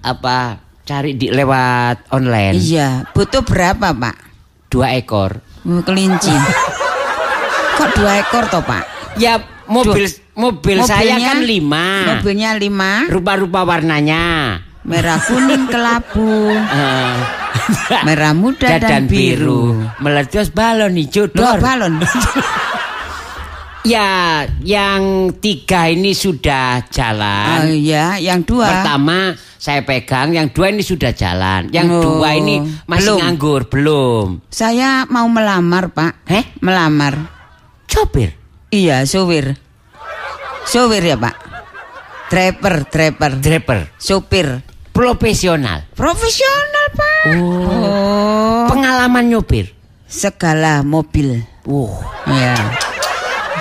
[SPEAKER 3] apa cari di lewat online
[SPEAKER 4] Iya, butuh berapa, Pak?
[SPEAKER 3] dua ekor.
[SPEAKER 4] Hmm, Kelinci. Kok dua ekor toh, Pak?
[SPEAKER 3] Ya mobil mobil saya
[SPEAKER 4] Mobilnya-
[SPEAKER 3] kan lima,
[SPEAKER 4] Mobilnya lima,
[SPEAKER 3] rupa-rupa warnanya
[SPEAKER 4] merah kuning kelabu,
[SPEAKER 3] Eh,
[SPEAKER 4] merah muda
[SPEAKER 3] dan,
[SPEAKER 4] dan, biru.
[SPEAKER 3] biru. Meletus balon hijau
[SPEAKER 4] Dua balon.
[SPEAKER 3] Ya, yang tiga ini sudah
[SPEAKER 5] Oh
[SPEAKER 3] jalan.
[SPEAKER 5] iya, yang dua.
[SPEAKER 3] Pertama saya pegang, yang dua ini sudah jalan. Yang
[SPEAKER 5] Oh,
[SPEAKER 3] dua ini masih
[SPEAKER 5] belum.
[SPEAKER 3] nganggur, belum.
[SPEAKER 5] Saya mau melamar, Pak.
[SPEAKER 3] Heh?
[SPEAKER 5] Melamar.
[SPEAKER 3] Sopir.
[SPEAKER 5] Iya, sopir. Sopir ya, Pak. Driver, driver.
[SPEAKER 3] Driver.
[SPEAKER 5] Sopir.
[SPEAKER 3] Profesional.
[SPEAKER 5] Profesional, Pak. Oh.
[SPEAKER 3] Pengalaman nyopir.
[SPEAKER 5] Segala mobil.
[SPEAKER 3] Wow.
[SPEAKER 5] Ya.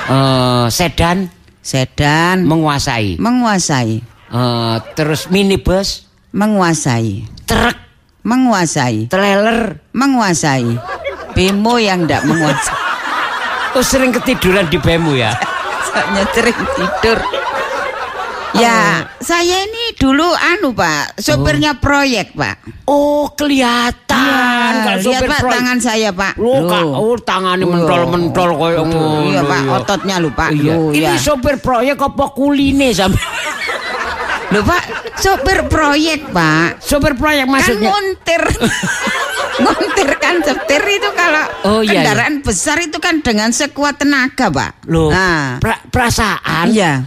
[SPEAKER 3] Eh, sedan
[SPEAKER 5] Sedan
[SPEAKER 3] menguasai.
[SPEAKER 5] menguasai.
[SPEAKER 3] Eh, terus minibus,
[SPEAKER 5] Menguasai.
[SPEAKER 3] truk,
[SPEAKER 5] Menguasai.
[SPEAKER 3] trailer.
[SPEAKER 5] Menguasai. Bemo yang tidak menguasai.
[SPEAKER 3] Oh sering ketiduran di bemu ya?
[SPEAKER 5] Soalnya sering tidur. Ya, saya ini dulu anu Pak, sopirnya proyek Pak.
[SPEAKER 3] Oh kelihatan.
[SPEAKER 5] Ya, lihat Pak
[SPEAKER 3] proyek.
[SPEAKER 5] tangan saya Pak.
[SPEAKER 3] Loh, Kak,
[SPEAKER 5] Loh.
[SPEAKER 3] oh tangannya mentol-mentol ngono.
[SPEAKER 5] Iya Pak,
[SPEAKER 3] iya.
[SPEAKER 5] ototnya lho Pak.
[SPEAKER 3] Iya.
[SPEAKER 5] Loh,
[SPEAKER 3] Ini
[SPEAKER 5] ya.
[SPEAKER 3] sopir proyek apa kuline sampai?
[SPEAKER 5] Loh Pak, sopir proyek Pak.
[SPEAKER 3] sopir proyek maksudnya?
[SPEAKER 5] Kan ngontir. ngontir kan setir itu kalau
[SPEAKER 3] Oh, iya,
[SPEAKER 5] kendaraan besar itu kan dengan sekuat tenaga Pak.
[SPEAKER 3] Loh,
[SPEAKER 5] Nah,
[SPEAKER 3] pra- perasaan.
[SPEAKER 5] iya.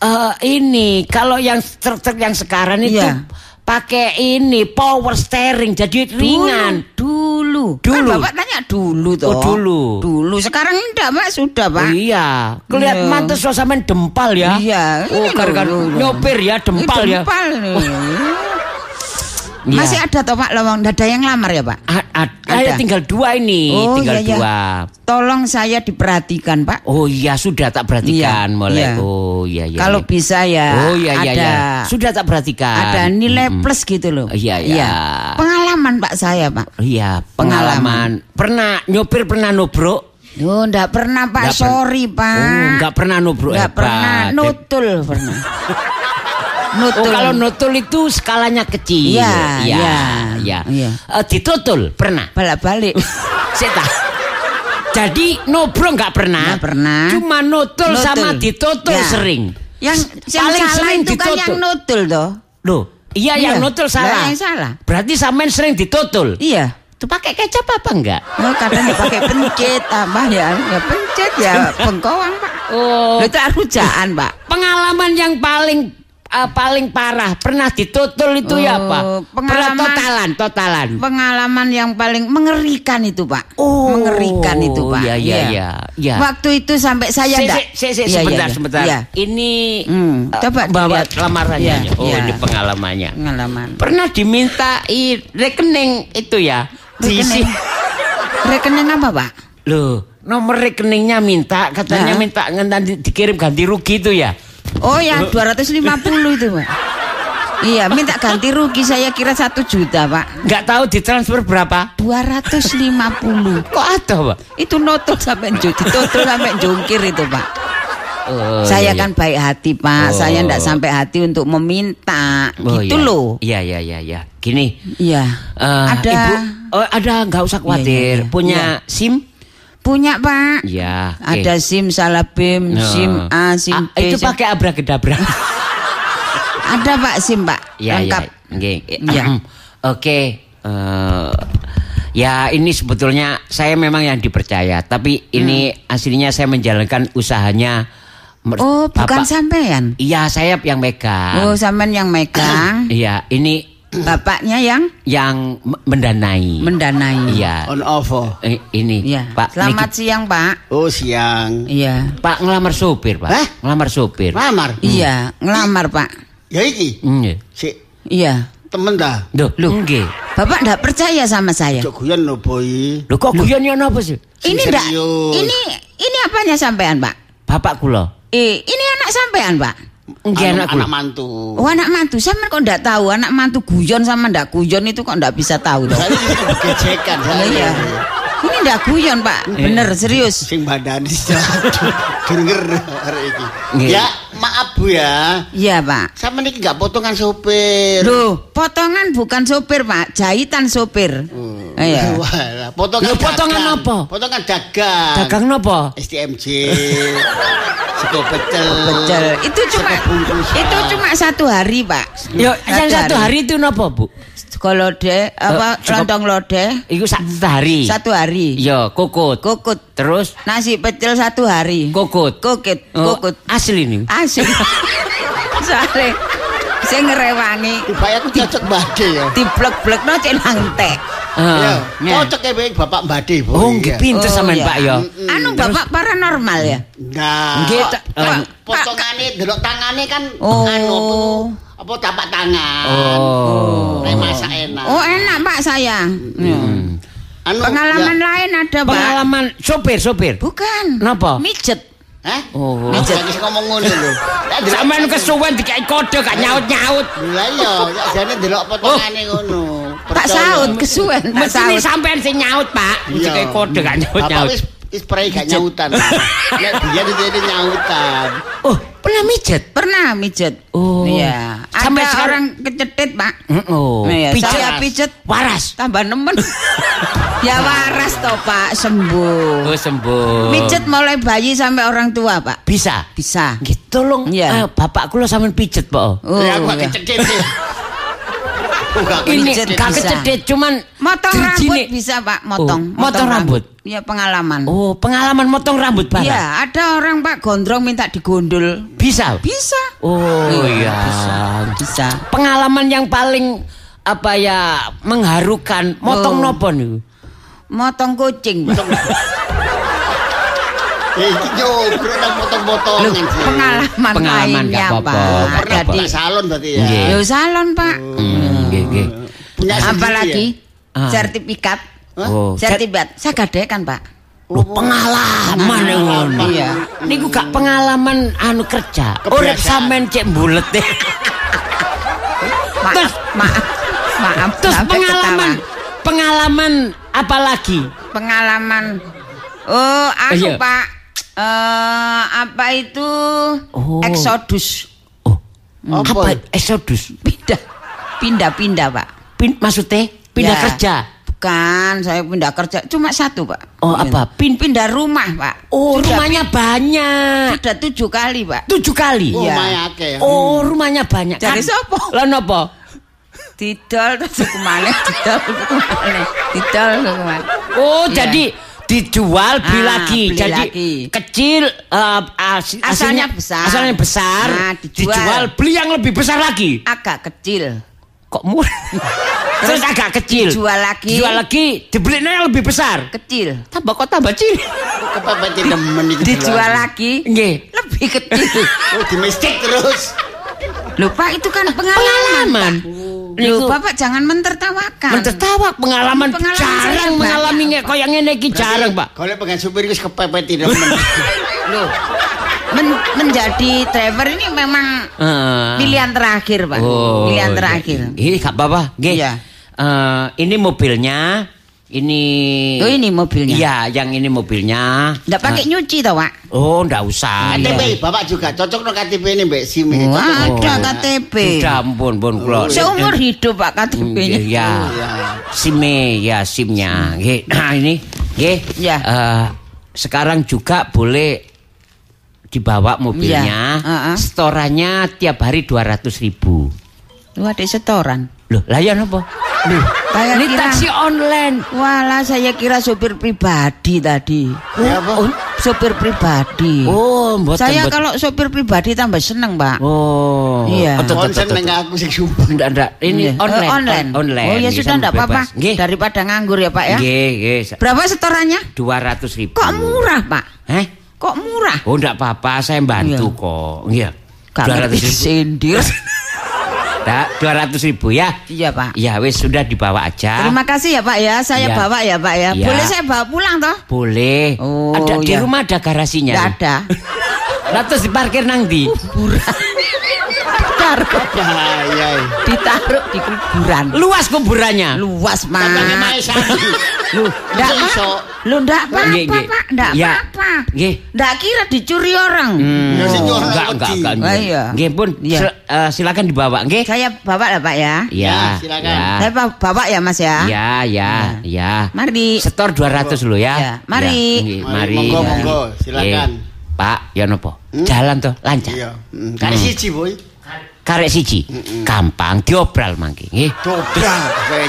[SPEAKER 3] Eh, ini kalau yang truk-truk yang sekarang itu
[SPEAKER 5] Iya.
[SPEAKER 3] pakai ini power steering jadi ringan.
[SPEAKER 5] Dulu.
[SPEAKER 3] Dulu.
[SPEAKER 5] Kan Bapak tanya dulu toh.
[SPEAKER 3] Oh, dulu.
[SPEAKER 5] Dulu. Sekarang enggak Pak, sudah Pak.
[SPEAKER 3] Oh, iya, kelihatan
[SPEAKER 5] Iya.
[SPEAKER 3] mantes sampean dempal ya.
[SPEAKER 5] Iya.
[SPEAKER 3] Oh,
[SPEAKER 5] loh.
[SPEAKER 3] nyopir ya dempal
[SPEAKER 5] Ih,
[SPEAKER 3] ya.
[SPEAKER 5] Dempal.
[SPEAKER 3] Iya.
[SPEAKER 5] Masih ada toh Pak lowong dada yang lamar ya Pak?
[SPEAKER 3] A- a- Ada. tinggal dua ini,
[SPEAKER 5] Oh,
[SPEAKER 3] tinggal
[SPEAKER 5] iya, iya.
[SPEAKER 3] dua.
[SPEAKER 5] Tolong saya diperhatikan Pak.
[SPEAKER 3] Oh iya sudah tak perhatikan
[SPEAKER 5] Iya,
[SPEAKER 3] mulai.
[SPEAKER 5] iya.
[SPEAKER 3] Oh iya iya.
[SPEAKER 5] Kalau
[SPEAKER 3] iya.
[SPEAKER 5] bisa ya
[SPEAKER 3] Oh iya iya
[SPEAKER 5] ada
[SPEAKER 3] iya. Sudah tak perhatikan.
[SPEAKER 5] ada nilai
[SPEAKER 3] Mm-mm.
[SPEAKER 5] plus gitu loh.
[SPEAKER 3] Iya, iya.
[SPEAKER 5] Pengalaman Pak saya Pak.
[SPEAKER 3] Iya, pengalaman. Pernah nyopir pernah nubruk?
[SPEAKER 5] Oh, enggak pernah Pak,
[SPEAKER 3] Nggak per-
[SPEAKER 5] sorry Pak.
[SPEAKER 3] Oh, enggak pernah nubruk.
[SPEAKER 5] Nggak
[SPEAKER 3] hebat.
[SPEAKER 5] pernah nutul pernah.
[SPEAKER 3] Oh,
[SPEAKER 5] nutul.
[SPEAKER 3] kalau nutul itu skalanya kecil.
[SPEAKER 5] Iya,
[SPEAKER 3] iya.
[SPEAKER 5] iya.
[SPEAKER 3] iya.
[SPEAKER 5] Iya.
[SPEAKER 3] Eh, ditutul pernah.
[SPEAKER 5] Balik-balik.
[SPEAKER 3] Seta. Jadi nubruk enggak pernah.
[SPEAKER 5] Nggak pernah.
[SPEAKER 3] Cuma nutul,
[SPEAKER 5] Nutul.
[SPEAKER 3] sama ditutul
[SPEAKER 5] Ya.
[SPEAKER 3] sering.
[SPEAKER 5] Yang yang
[SPEAKER 3] Paling
[SPEAKER 5] salah
[SPEAKER 3] sering
[SPEAKER 5] itu kan
[SPEAKER 3] ditutul.
[SPEAKER 5] yang nutul toh.
[SPEAKER 3] Loh, iya, yang
[SPEAKER 5] Iya.
[SPEAKER 3] nutul
[SPEAKER 5] Lah,
[SPEAKER 3] salah.
[SPEAKER 5] yang salah.
[SPEAKER 3] Berarti sampean sering ditutul.
[SPEAKER 5] Iya.
[SPEAKER 3] Itu pakai kecap apa enggak?
[SPEAKER 5] Oh, kadang ya pakai pencet tambah ya. Ya pencet ya bengkoang, Pak.
[SPEAKER 3] Oh,
[SPEAKER 5] Itu arujaan, Pak.
[SPEAKER 3] pengalaman yang paling eh, paling parah pernah ditutul itu ya
[SPEAKER 5] Oh,
[SPEAKER 3] apa? Pernah
[SPEAKER 5] pengalaman-
[SPEAKER 3] totalan, totalan.
[SPEAKER 5] Pengalaman yang paling mengerikan itu, Pak.
[SPEAKER 3] Oh,
[SPEAKER 5] mengerikan itu, Pak.
[SPEAKER 3] iya, iya, iya, iya.
[SPEAKER 5] Waktu itu sampai saya
[SPEAKER 3] Si,
[SPEAKER 5] enggak.
[SPEAKER 3] si, si, si,
[SPEAKER 5] Iya,
[SPEAKER 3] sebentar,
[SPEAKER 5] iya,
[SPEAKER 3] sebentar.
[SPEAKER 5] Iya.
[SPEAKER 3] Ini
[SPEAKER 5] Hmm,
[SPEAKER 3] eh,
[SPEAKER 5] coba
[SPEAKER 3] bawa lamarannya.
[SPEAKER 5] Iya,
[SPEAKER 3] oh,
[SPEAKER 5] iya.
[SPEAKER 3] ini pengalamannya.
[SPEAKER 5] Pengalaman.
[SPEAKER 3] Pernah diminta rekening itu ya?
[SPEAKER 5] Rekening. Rekening apa, Pak?
[SPEAKER 3] Loh, nomor rekeningnya minta, katanya
[SPEAKER 5] Nah.
[SPEAKER 3] minta nanti dikirim ganti rugi itu ya.
[SPEAKER 5] Oh ya 250 itu Pak. Iya minta ganti rugi saya kira satu juta Pak.
[SPEAKER 3] Nggak tahu ditransfer berapa?
[SPEAKER 5] 250
[SPEAKER 3] Kok ada, Pak?
[SPEAKER 5] Itu notul sampai jungkir, total sampai jungkir itu Pak.
[SPEAKER 3] Oh,
[SPEAKER 5] saya
[SPEAKER 3] iya, iya.
[SPEAKER 5] kan baik hati Pak,
[SPEAKER 3] Oh.
[SPEAKER 5] saya ndak sampai hati untuk meminta,
[SPEAKER 3] Oh,
[SPEAKER 5] gitu
[SPEAKER 3] iya.
[SPEAKER 5] loh.
[SPEAKER 3] Iya, iya, iya, iya. Gini,
[SPEAKER 5] Iya.
[SPEAKER 3] eh,
[SPEAKER 5] ada
[SPEAKER 3] Ibu, oh, ada nggak usah khawatir.
[SPEAKER 5] Iya, iya, iya.
[SPEAKER 3] Punya
[SPEAKER 5] Iya.
[SPEAKER 3] SIM?
[SPEAKER 5] Punya Pak.
[SPEAKER 3] Iya. oke.
[SPEAKER 5] Ada SIM Salabim,
[SPEAKER 3] Nah.
[SPEAKER 5] SIM A, SIM
[SPEAKER 3] Ah,
[SPEAKER 5] B.
[SPEAKER 3] itu
[SPEAKER 5] SIM-
[SPEAKER 3] pakai abrakadabra.
[SPEAKER 5] Ada Pak SIM Pak.
[SPEAKER 3] Iya, iya.
[SPEAKER 5] Lengkap.
[SPEAKER 3] Nggih.
[SPEAKER 5] Iya.
[SPEAKER 3] Oke. eh, ya ini sebetulnya saya memang yang dipercaya, tapi ini aslinya saya menjalankan usahanya.
[SPEAKER 5] Hmm. Oh, bukan
[SPEAKER 3] Bapak-
[SPEAKER 5] sampean.
[SPEAKER 3] Iya, saya yang megang.
[SPEAKER 5] Oh, sampean yang megang.
[SPEAKER 3] Iya, ini
[SPEAKER 5] Bapaknya yang
[SPEAKER 3] yang mendanai.
[SPEAKER 5] mendanai.
[SPEAKER 3] Iya.
[SPEAKER 1] On ovo.
[SPEAKER 3] Eh, ini
[SPEAKER 5] Iya.
[SPEAKER 3] Pak
[SPEAKER 5] Selamat
[SPEAKER 3] Niki-
[SPEAKER 5] siang, Pak.
[SPEAKER 1] Oh siang.
[SPEAKER 5] Iya.
[SPEAKER 3] Pak ngelamar sopir, Pak.
[SPEAKER 1] Hah?
[SPEAKER 3] Ngelamar sopir.
[SPEAKER 1] Lamar.
[SPEAKER 5] Iya, ngelamar, Pak.
[SPEAKER 1] Ya iki.
[SPEAKER 3] Nggih.
[SPEAKER 1] Si
[SPEAKER 5] Iya.
[SPEAKER 1] temen dah.
[SPEAKER 3] Duh, nggih.
[SPEAKER 5] Bapak enggak percaya sama saya.
[SPEAKER 1] Cok guyon lo boy.
[SPEAKER 3] Lho kok guyon ya napa sih?
[SPEAKER 5] Ini
[SPEAKER 1] serius.
[SPEAKER 5] ini ini apanya sampean, Pak?
[SPEAKER 3] Bapak kula.
[SPEAKER 5] Eh, ini anak sampean, Pak.
[SPEAKER 3] Nggih
[SPEAKER 1] Anu,
[SPEAKER 3] anak
[SPEAKER 1] anak mantu.
[SPEAKER 5] Oh, anak mantu. Sampean kok enggak tahu anak mantu guyon sama enggak guyon itu kok enggak bisa tahu?
[SPEAKER 1] Saya itu gejekan
[SPEAKER 5] Iya, iya. Enggak guyon, Pak. Bener, serius.
[SPEAKER 1] Sing badan denger hari iki.
[SPEAKER 3] Nggih.
[SPEAKER 1] Ya, maaf Bu ya.
[SPEAKER 5] Iya, Pak.
[SPEAKER 1] Sama niki enggak potongan sopir.
[SPEAKER 5] Loh, potongan bukan sopir, Pak. Jahitan sopir. Iya.
[SPEAKER 1] Walah, potongan
[SPEAKER 3] Lho, potongan
[SPEAKER 1] dagang.
[SPEAKER 3] apa?
[SPEAKER 1] Potongan dagang.
[SPEAKER 3] Dagang napa?
[SPEAKER 1] STMJ. Sego pecel.
[SPEAKER 5] Pecel. Itu cuma itu cuma satu hari, Pak.
[SPEAKER 3] Yo, yang satu hari itu napa, Bu?
[SPEAKER 5] Sego lodeh apa
[SPEAKER 3] Eh, sego-
[SPEAKER 5] lontong lodeh
[SPEAKER 3] Iku satu hari.
[SPEAKER 5] satu hari.
[SPEAKER 3] Iya, kukut.
[SPEAKER 5] Kukut.
[SPEAKER 3] Terus
[SPEAKER 5] Nasi pecel satu hari.
[SPEAKER 3] kukut.
[SPEAKER 5] Kukut,
[SPEAKER 3] Oh,
[SPEAKER 5] kukut.
[SPEAKER 3] asli nih.
[SPEAKER 5] Asik. Soale sing ngrewangi
[SPEAKER 1] Tiba aku cocok bade ya.
[SPEAKER 5] diblek-blekno cek lantek.
[SPEAKER 1] Ya,
[SPEAKER 3] ya.
[SPEAKER 1] cocok Bang, Bapak Bade. Bu.
[SPEAKER 3] Oh, nggih pinter
[SPEAKER 5] Oh,
[SPEAKER 3] sampean. Pak ya.
[SPEAKER 5] Anu Bapak paranormal ya?
[SPEAKER 1] Nah,
[SPEAKER 3] Nggih, em,
[SPEAKER 1] potongane delok tangane kan
[SPEAKER 5] Oh.
[SPEAKER 1] anu apa apa tapak tangan.
[SPEAKER 3] Oh.
[SPEAKER 1] Nek masak enak.
[SPEAKER 5] Oh enak Pak saya.
[SPEAKER 3] Hmm.
[SPEAKER 1] Anu,
[SPEAKER 5] Pengalaman
[SPEAKER 1] ya-
[SPEAKER 5] lain ada Pak.
[SPEAKER 3] Pengalaman sopir, sopir.
[SPEAKER 5] Bukan.
[SPEAKER 3] Napa?
[SPEAKER 5] Mijet.
[SPEAKER 1] Hah?
[SPEAKER 3] Oh.
[SPEAKER 1] Mijet lagi ngomong ngono lho.
[SPEAKER 3] Sampean kesuwen dikai kode gak nyaut-nyaut.
[SPEAKER 1] Lah iya, ya jane delok potongane ngono.
[SPEAKER 5] Tak saut kesuwen, tak
[SPEAKER 3] Mesti
[SPEAKER 5] saut.
[SPEAKER 3] sampean sing nyaut, Pak.
[SPEAKER 1] Iya.
[SPEAKER 3] kode gak
[SPEAKER 1] Bapak
[SPEAKER 3] nyaut-nyaut.
[SPEAKER 1] wis wis gak nyautan. Nek biyen itu nyautan.
[SPEAKER 3] Oh, pernah mijet?
[SPEAKER 5] Pernah mijet.
[SPEAKER 3] Oh.
[SPEAKER 5] Iya. Ada
[SPEAKER 3] Sampai sekarang-
[SPEAKER 5] orang kecetit, Pak.
[SPEAKER 3] Oh,
[SPEAKER 5] Iya,
[SPEAKER 3] pijet.
[SPEAKER 5] pijet
[SPEAKER 3] Waras.
[SPEAKER 5] tambah nemen. ya waras toh, Pak, sembuh.
[SPEAKER 3] Oh, sembuh.
[SPEAKER 5] Mijet mulai bayi sampai orang tua, Pak.
[SPEAKER 3] bisa.
[SPEAKER 5] Bisa.
[SPEAKER 3] Nggih, tolong
[SPEAKER 5] Iya.
[SPEAKER 3] eh, bapak kula sampean pijet, Pak.
[SPEAKER 5] Oh,
[SPEAKER 1] Ya aku
[SPEAKER 5] iya.
[SPEAKER 1] gak kecedit. Oh, gak
[SPEAKER 3] Ini gak
[SPEAKER 5] bisa.
[SPEAKER 3] kecedit cuman
[SPEAKER 5] Motong rambut bisa, Pak, motong.
[SPEAKER 3] Oh, motong rambut.
[SPEAKER 5] Iya, pengalaman.
[SPEAKER 3] Oh, pengalaman motong rambut barang.
[SPEAKER 5] Iya, ada orang Pak gondrong minta digondol.
[SPEAKER 3] Bisa.
[SPEAKER 5] Bisa.
[SPEAKER 3] Oh iya.
[SPEAKER 5] Bisa. Bisa.
[SPEAKER 3] Pengalaman yang paling apa ya mengharukan motong
[SPEAKER 5] Oh.
[SPEAKER 3] nopo niku?
[SPEAKER 5] Motong kucing.
[SPEAKER 1] Iki nang potong-potongan sih.
[SPEAKER 5] Pengalaman,
[SPEAKER 3] Pengalaman,
[SPEAKER 5] lainnya,
[SPEAKER 3] gak apa-apa.
[SPEAKER 5] Pak.
[SPEAKER 1] Oh, pernah
[SPEAKER 5] Jadi,
[SPEAKER 1] buka salon berarti ya.
[SPEAKER 5] Yo salon, Pak.
[SPEAKER 3] Hmm, nggih, nggih.
[SPEAKER 5] Apalagi
[SPEAKER 3] Ah.
[SPEAKER 5] sertifikat.
[SPEAKER 3] Oh,
[SPEAKER 5] Sertifikat. Saya gadekan, Pak.
[SPEAKER 3] Lu pengalaman yang ngono.
[SPEAKER 5] Iya.
[SPEAKER 3] Niku gak pengalaman anu kerja. Urip sampean cek bulet deh.
[SPEAKER 5] Maaf,
[SPEAKER 3] Terus-
[SPEAKER 5] maaf. Maaf.
[SPEAKER 3] Terus pengalaman
[SPEAKER 5] ketawa.
[SPEAKER 3] pengalaman apa lagi?
[SPEAKER 5] pengalaman Oh, anu,
[SPEAKER 3] Iya.
[SPEAKER 5] Pak. Eh, apa itu?
[SPEAKER 3] Oh.
[SPEAKER 5] Exodus.
[SPEAKER 3] Oh.
[SPEAKER 1] Apa?
[SPEAKER 3] Apa Exodus?
[SPEAKER 5] Pindah. Pindah-pindah, Pak.
[SPEAKER 3] Pin, maksudnya pindah
[SPEAKER 5] Ya.
[SPEAKER 3] kerja.
[SPEAKER 5] Bukan, saya pindah kerja cuma satu, Pak.
[SPEAKER 3] Oh, apa? Pin-
[SPEAKER 5] pindah rumah, Pak.
[SPEAKER 3] Oh,
[SPEAKER 5] Sudah
[SPEAKER 3] rumahnya banyak.
[SPEAKER 5] Sudah tujuh kali, Pak.
[SPEAKER 3] Tujuh kali.
[SPEAKER 1] Oh,
[SPEAKER 5] Iya.
[SPEAKER 1] lumayan akeh.
[SPEAKER 3] Oh, rumahnya banyak.
[SPEAKER 5] Dari siapa?
[SPEAKER 3] Lah napa?
[SPEAKER 5] Didol terus ke mana? Didol terus ke mana? Didol terus ke mana?
[SPEAKER 3] Oh,
[SPEAKER 5] Iya.
[SPEAKER 3] jadi dijual beli
[SPEAKER 5] Ah,
[SPEAKER 3] lagi.
[SPEAKER 5] beli
[SPEAKER 3] jadi
[SPEAKER 5] lagi.
[SPEAKER 3] kecil eh, as-
[SPEAKER 5] Asalnya besar.
[SPEAKER 3] Asalnya besar.
[SPEAKER 5] Nah, dijual.
[SPEAKER 3] dijual beli yang lebih besar lagi.
[SPEAKER 5] Agak kecil.
[SPEAKER 3] Kok murah? Terus agak kecil.
[SPEAKER 5] Dijual lagi.
[SPEAKER 3] Dijual lagi, dibelinya yang lebih besar.
[SPEAKER 5] Kecil.
[SPEAKER 3] Tambah kok tambah cilik.
[SPEAKER 1] Kepepet demen iki.
[SPEAKER 5] Dijual lagi.
[SPEAKER 3] Nggih.
[SPEAKER 5] Lebih kecil.
[SPEAKER 1] Oh, di terus.
[SPEAKER 5] Lupa itu kan pengalaman.
[SPEAKER 3] Pengalaman. Niku
[SPEAKER 5] Bapak jangan mentertawakan.
[SPEAKER 3] mentertawa pengalaman,
[SPEAKER 5] Pengalaman
[SPEAKER 3] jarang mengalami koyo ngene iki jarang, Pak.
[SPEAKER 1] Kalau pengen supir wis kepepet.
[SPEAKER 5] Loh. Men- menjadi driver ini memang
[SPEAKER 3] Eh.
[SPEAKER 5] pilihan terakhir, Pak. pilihan terakhir.
[SPEAKER 3] Ini gak apa-apa, nggih.
[SPEAKER 5] Iya.
[SPEAKER 3] Eh, ini mobilnya, ini
[SPEAKER 5] Oh, ini mobilnya.
[SPEAKER 3] Iya, yang ini mobilnya.
[SPEAKER 5] Enggak pakai nyuci toh, Pak?
[SPEAKER 3] Oh, ndak usah.
[SPEAKER 1] KTP Bapak juga cocok no KTP ini Mbak SIM.
[SPEAKER 5] Oh,
[SPEAKER 1] Cocok.
[SPEAKER 5] ada KTP.
[SPEAKER 3] Sudah ampun, pun kula.
[SPEAKER 5] Seumur hidup Pak KTP-nya.
[SPEAKER 3] Ya, SIM-nya, ya SIM-nya. Nggih. Nah, ini nggih.
[SPEAKER 5] Ya.
[SPEAKER 3] Eh, sekarang juga boleh dibawa mobilnya.
[SPEAKER 5] Ya, heeh.
[SPEAKER 3] Setorannya tiap hari 200 ribu.
[SPEAKER 5] Lu ada setoran.
[SPEAKER 3] Loh, lah ya Loh,
[SPEAKER 5] Saya
[SPEAKER 3] ini
[SPEAKER 5] kira-
[SPEAKER 3] taksi online.
[SPEAKER 5] Walah saya kira sopir pribadi tadi.
[SPEAKER 1] Ya, apa?
[SPEAKER 5] Oh, sopir pribadi.
[SPEAKER 3] Oh, mboten.
[SPEAKER 5] saya
[SPEAKER 3] mboten.
[SPEAKER 5] kalau sopir pribadi tambah seneng, Pak.
[SPEAKER 3] Oh.
[SPEAKER 5] Iya.
[SPEAKER 3] Oh,
[SPEAKER 1] Konsen neng aku sih sumpah.
[SPEAKER 3] Enggak, enggak. Ini
[SPEAKER 5] Iya.
[SPEAKER 3] online.
[SPEAKER 5] Eh, online.
[SPEAKER 3] On- online.
[SPEAKER 5] Oh ya sudah enggak apa-apa.
[SPEAKER 3] Nggih.
[SPEAKER 5] Daripada nganggur ya, Pak ya.
[SPEAKER 3] Nggih, nggih.
[SPEAKER 5] Berapa setorannya?
[SPEAKER 3] 200 ribu.
[SPEAKER 5] Kok murah, Pak?
[SPEAKER 3] Heh?
[SPEAKER 5] Kok murah?
[SPEAKER 3] Oh, enggak apa-apa. Saya bantu
[SPEAKER 5] Iya.
[SPEAKER 3] kok. Iya.
[SPEAKER 5] Gak
[SPEAKER 3] 200
[SPEAKER 5] ngerti
[SPEAKER 3] ribu.
[SPEAKER 5] sindir.
[SPEAKER 3] Nah, 200 ribu ya.
[SPEAKER 5] Iya, Pak.
[SPEAKER 3] Ya, wis sudah dibawa aja.
[SPEAKER 5] Terima kasih ya, Pak ya. Saya
[SPEAKER 3] Iya.
[SPEAKER 5] bawa ya, Pak ya.
[SPEAKER 3] Iya.
[SPEAKER 5] Boleh saya bawa pulang toh?
[SPEAKER 3] Boleh.
[SPEAKER 5] Oh,
[SPEAKER 3] ada di
[SPEAKER 5] iya.
[SPEAKER 3] rumah ada garasinya.
[SPEAKER 5] Enggak ada.
[SPEAKER 3] Lah terus diparkir nang ndi?
[SPEAKER 5] Ditaruh,
[SPEAKER 1] Bahaya.
[SPEAKER 5] ditaruh di kuburan.
[SPEAKER 3] Luas kuburannya.
[SPEAKER 5] Luas,
[SPEAKER 1] satu.
[SPEAKER 5] Lu, ndak. Lu ndak
[SPEAKER 3] Nggih,
[SPEAKER 5] apa-apa,
[SPEAKER 3] nggih.
[SPEAKER 5] Pak. Ndak
[SPEAKER 3] Ya.
[SPEAKER 5] apa-apa.
[SPEAKER 3] Nggih.
[SPEAKER 5] Ndak kira dicuri orang.
[SPEAKER 3] Hmm,
[SPEAKER 1] Ya,
[SPEAKER 3] enggak, enggak, enggak.
[SPEAKER 5] Oh, iya.
[SPEAKER 3] Nggih, pun.
[SPEAKER 5] Iya.
[SPEAKER 3] sil- eh, silakan dibawa, nggih.
[SPEAKER 5] Saya bawa lah, Pak ya.
[SPEAKER 3] Ya,
[SPEAKER 1] Ya, silakan.
[SPEAKER 3] ya.
[SPEAKER 5] Saya bawa, bawa ya, Mas ya.
[SPEAKER 3] Ya, ya, ya.
[SPEAKER 5] Mari.
[SPEAKER 3] Setor 200 lo ya.
[SPEAKER 5] Ya, mari.
[SPEAKER 3] Ya,
[SPEAKER 1] Mari, monggo,
[SPEAKER 3] Ya.
[SPEAKER 1] monggo, silakan.
[SPEAKER 3] Pak, ya nopo? Jalan toh, lancar.
[SPEAKER 1] Iya. Hmm, Kali siji, Boy.
[SPEAKER 3] Karek siji. Gampang diobral mangke nggih.
[SPEAKER 1] Dobrak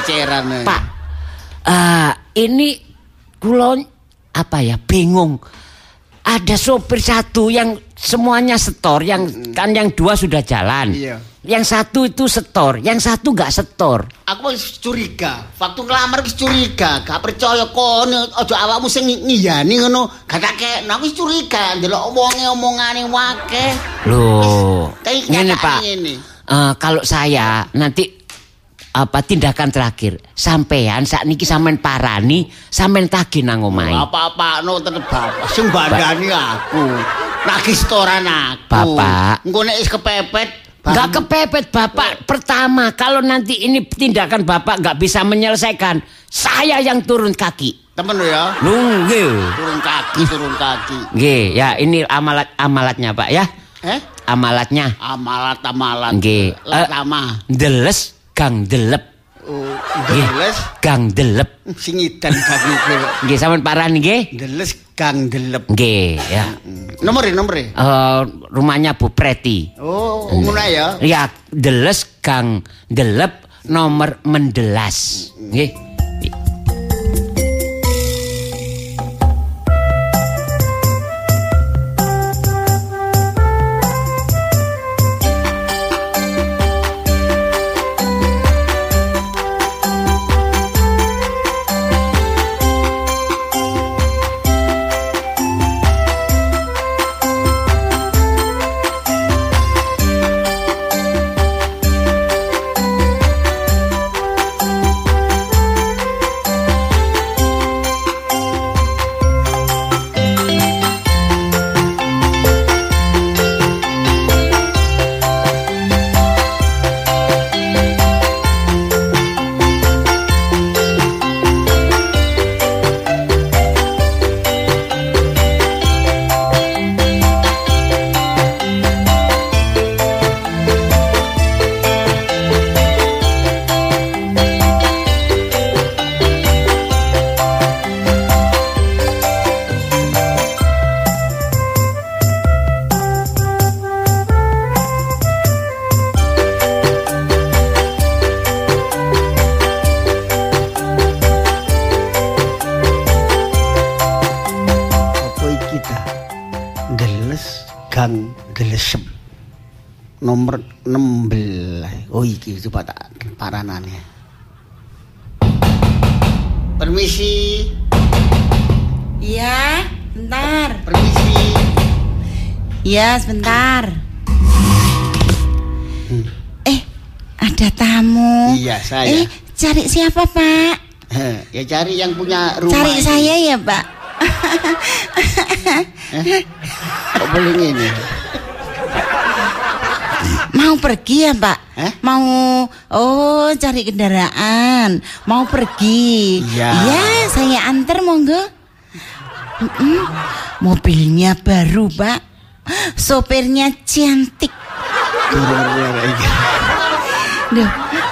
[SPEAKER 1] ceceran.
[SPEAKER 3] Pak, eh, ini kula apa ya bingung. Ada sopir satu yang semuanya setor, yang kan yang dua sudah jalan.
[SPEAKER 1] Iya.
[SPEAKER 3] Yang satu itu setor, yang satu nggak setor.
[SPEAKER 1] Aku wis curiga. Waktu ngelamar wis curiga, gak percaya kono aja awakmu sing ngiyani ngono. Gak tak kena wis curiga ndelok omonge omongane wake.
[SPEAKER 3] Loh, ngene Pak.
[SPEAKER 1] ngene.
[SPEAKER 3] Eh, kalau saya nanti apa tindakan terakhir sampean saat niki sampean parani sampean tagih nang omahe.
[SPEAKER 1] Apa-apa no tetep bapak sing bandani aku. Lagi setoran aku.
[SPEAKER 3] Bapak.
[SPEAKER 1] Engko nek wis kepepet
[SPEAKER 3] Enggak kepepet Bapak. Pertama, kalau nanti ini tindakan Bapak nggak bisa menyelesaikan, saya yang turun kaki.
[SPEAKER 1] temen lo ya.
[SPEAKER 3] Lu nggih.
[SPEAKER 1] Turun kaki, turun kaki.
[SPEAKER 3] Nggih, ya ini amalat amalatnya Pak ya.
[SPEAKER 1] Eh?
[SPEAKER 3] Amalatnya.
[SPEAKER 1] Amalat amalat.
[SPEAKER 3] Nggih. Eh,
[SPEAKER 1] Lama.
[SPEAKER 3] Deles gang delep.
[SPEAKER 1] Oh, deles
[SPEAKER 3] Gang delep.
[SPEAKER 1] sing idan kaki kira.
[SPEAKER 3] Nggih sampean parani nggih.
[SPEAKER 1] Deles gang delep.
[SPEAKER 3] Nggih, ya.
[SPEAKER 1] Nomor nomor
[SPEAKER 3] Eh, rumahnya Bu Preti.
[SPEAKER 1] Oh, ngono ya.
[SPEAKER 3] Ya, Deles Gang Delep nomor mendelas. Nggih.
[SPEAKER 1] Permisi,
[SPEAKER 4] Iya, bentar.
[SPEAKER 1] permisi.
[SPEAKER 4] Iya, sebentar. Eh, ada tamu.
[SPEAKER 1] Iya, saya.
[SPEAKER 4] Eh, cari siapa, Pak?
[SPEAKER 1] Heh, ya cari yang punya rumah.
[SPEAKER 4] Cari
[SPEAKER 1] ini.
[SPEAKER 4] saya ya, Pak.
[SPEAKER 1] Kok boleh ini?
[SPEAKER 4] Mau pergi ya, Pak?
[SPEAKER 1] Eh?
[SPEAKER 4] Mau oh, cari kendaraan. Mau pergi.
[SPEAKER 1] Iya.
[SPEAKER 4] Iya, saya antar monggo. Mm-mm. Mobilnya baru, Pak. Sopirnya cantik. Duh,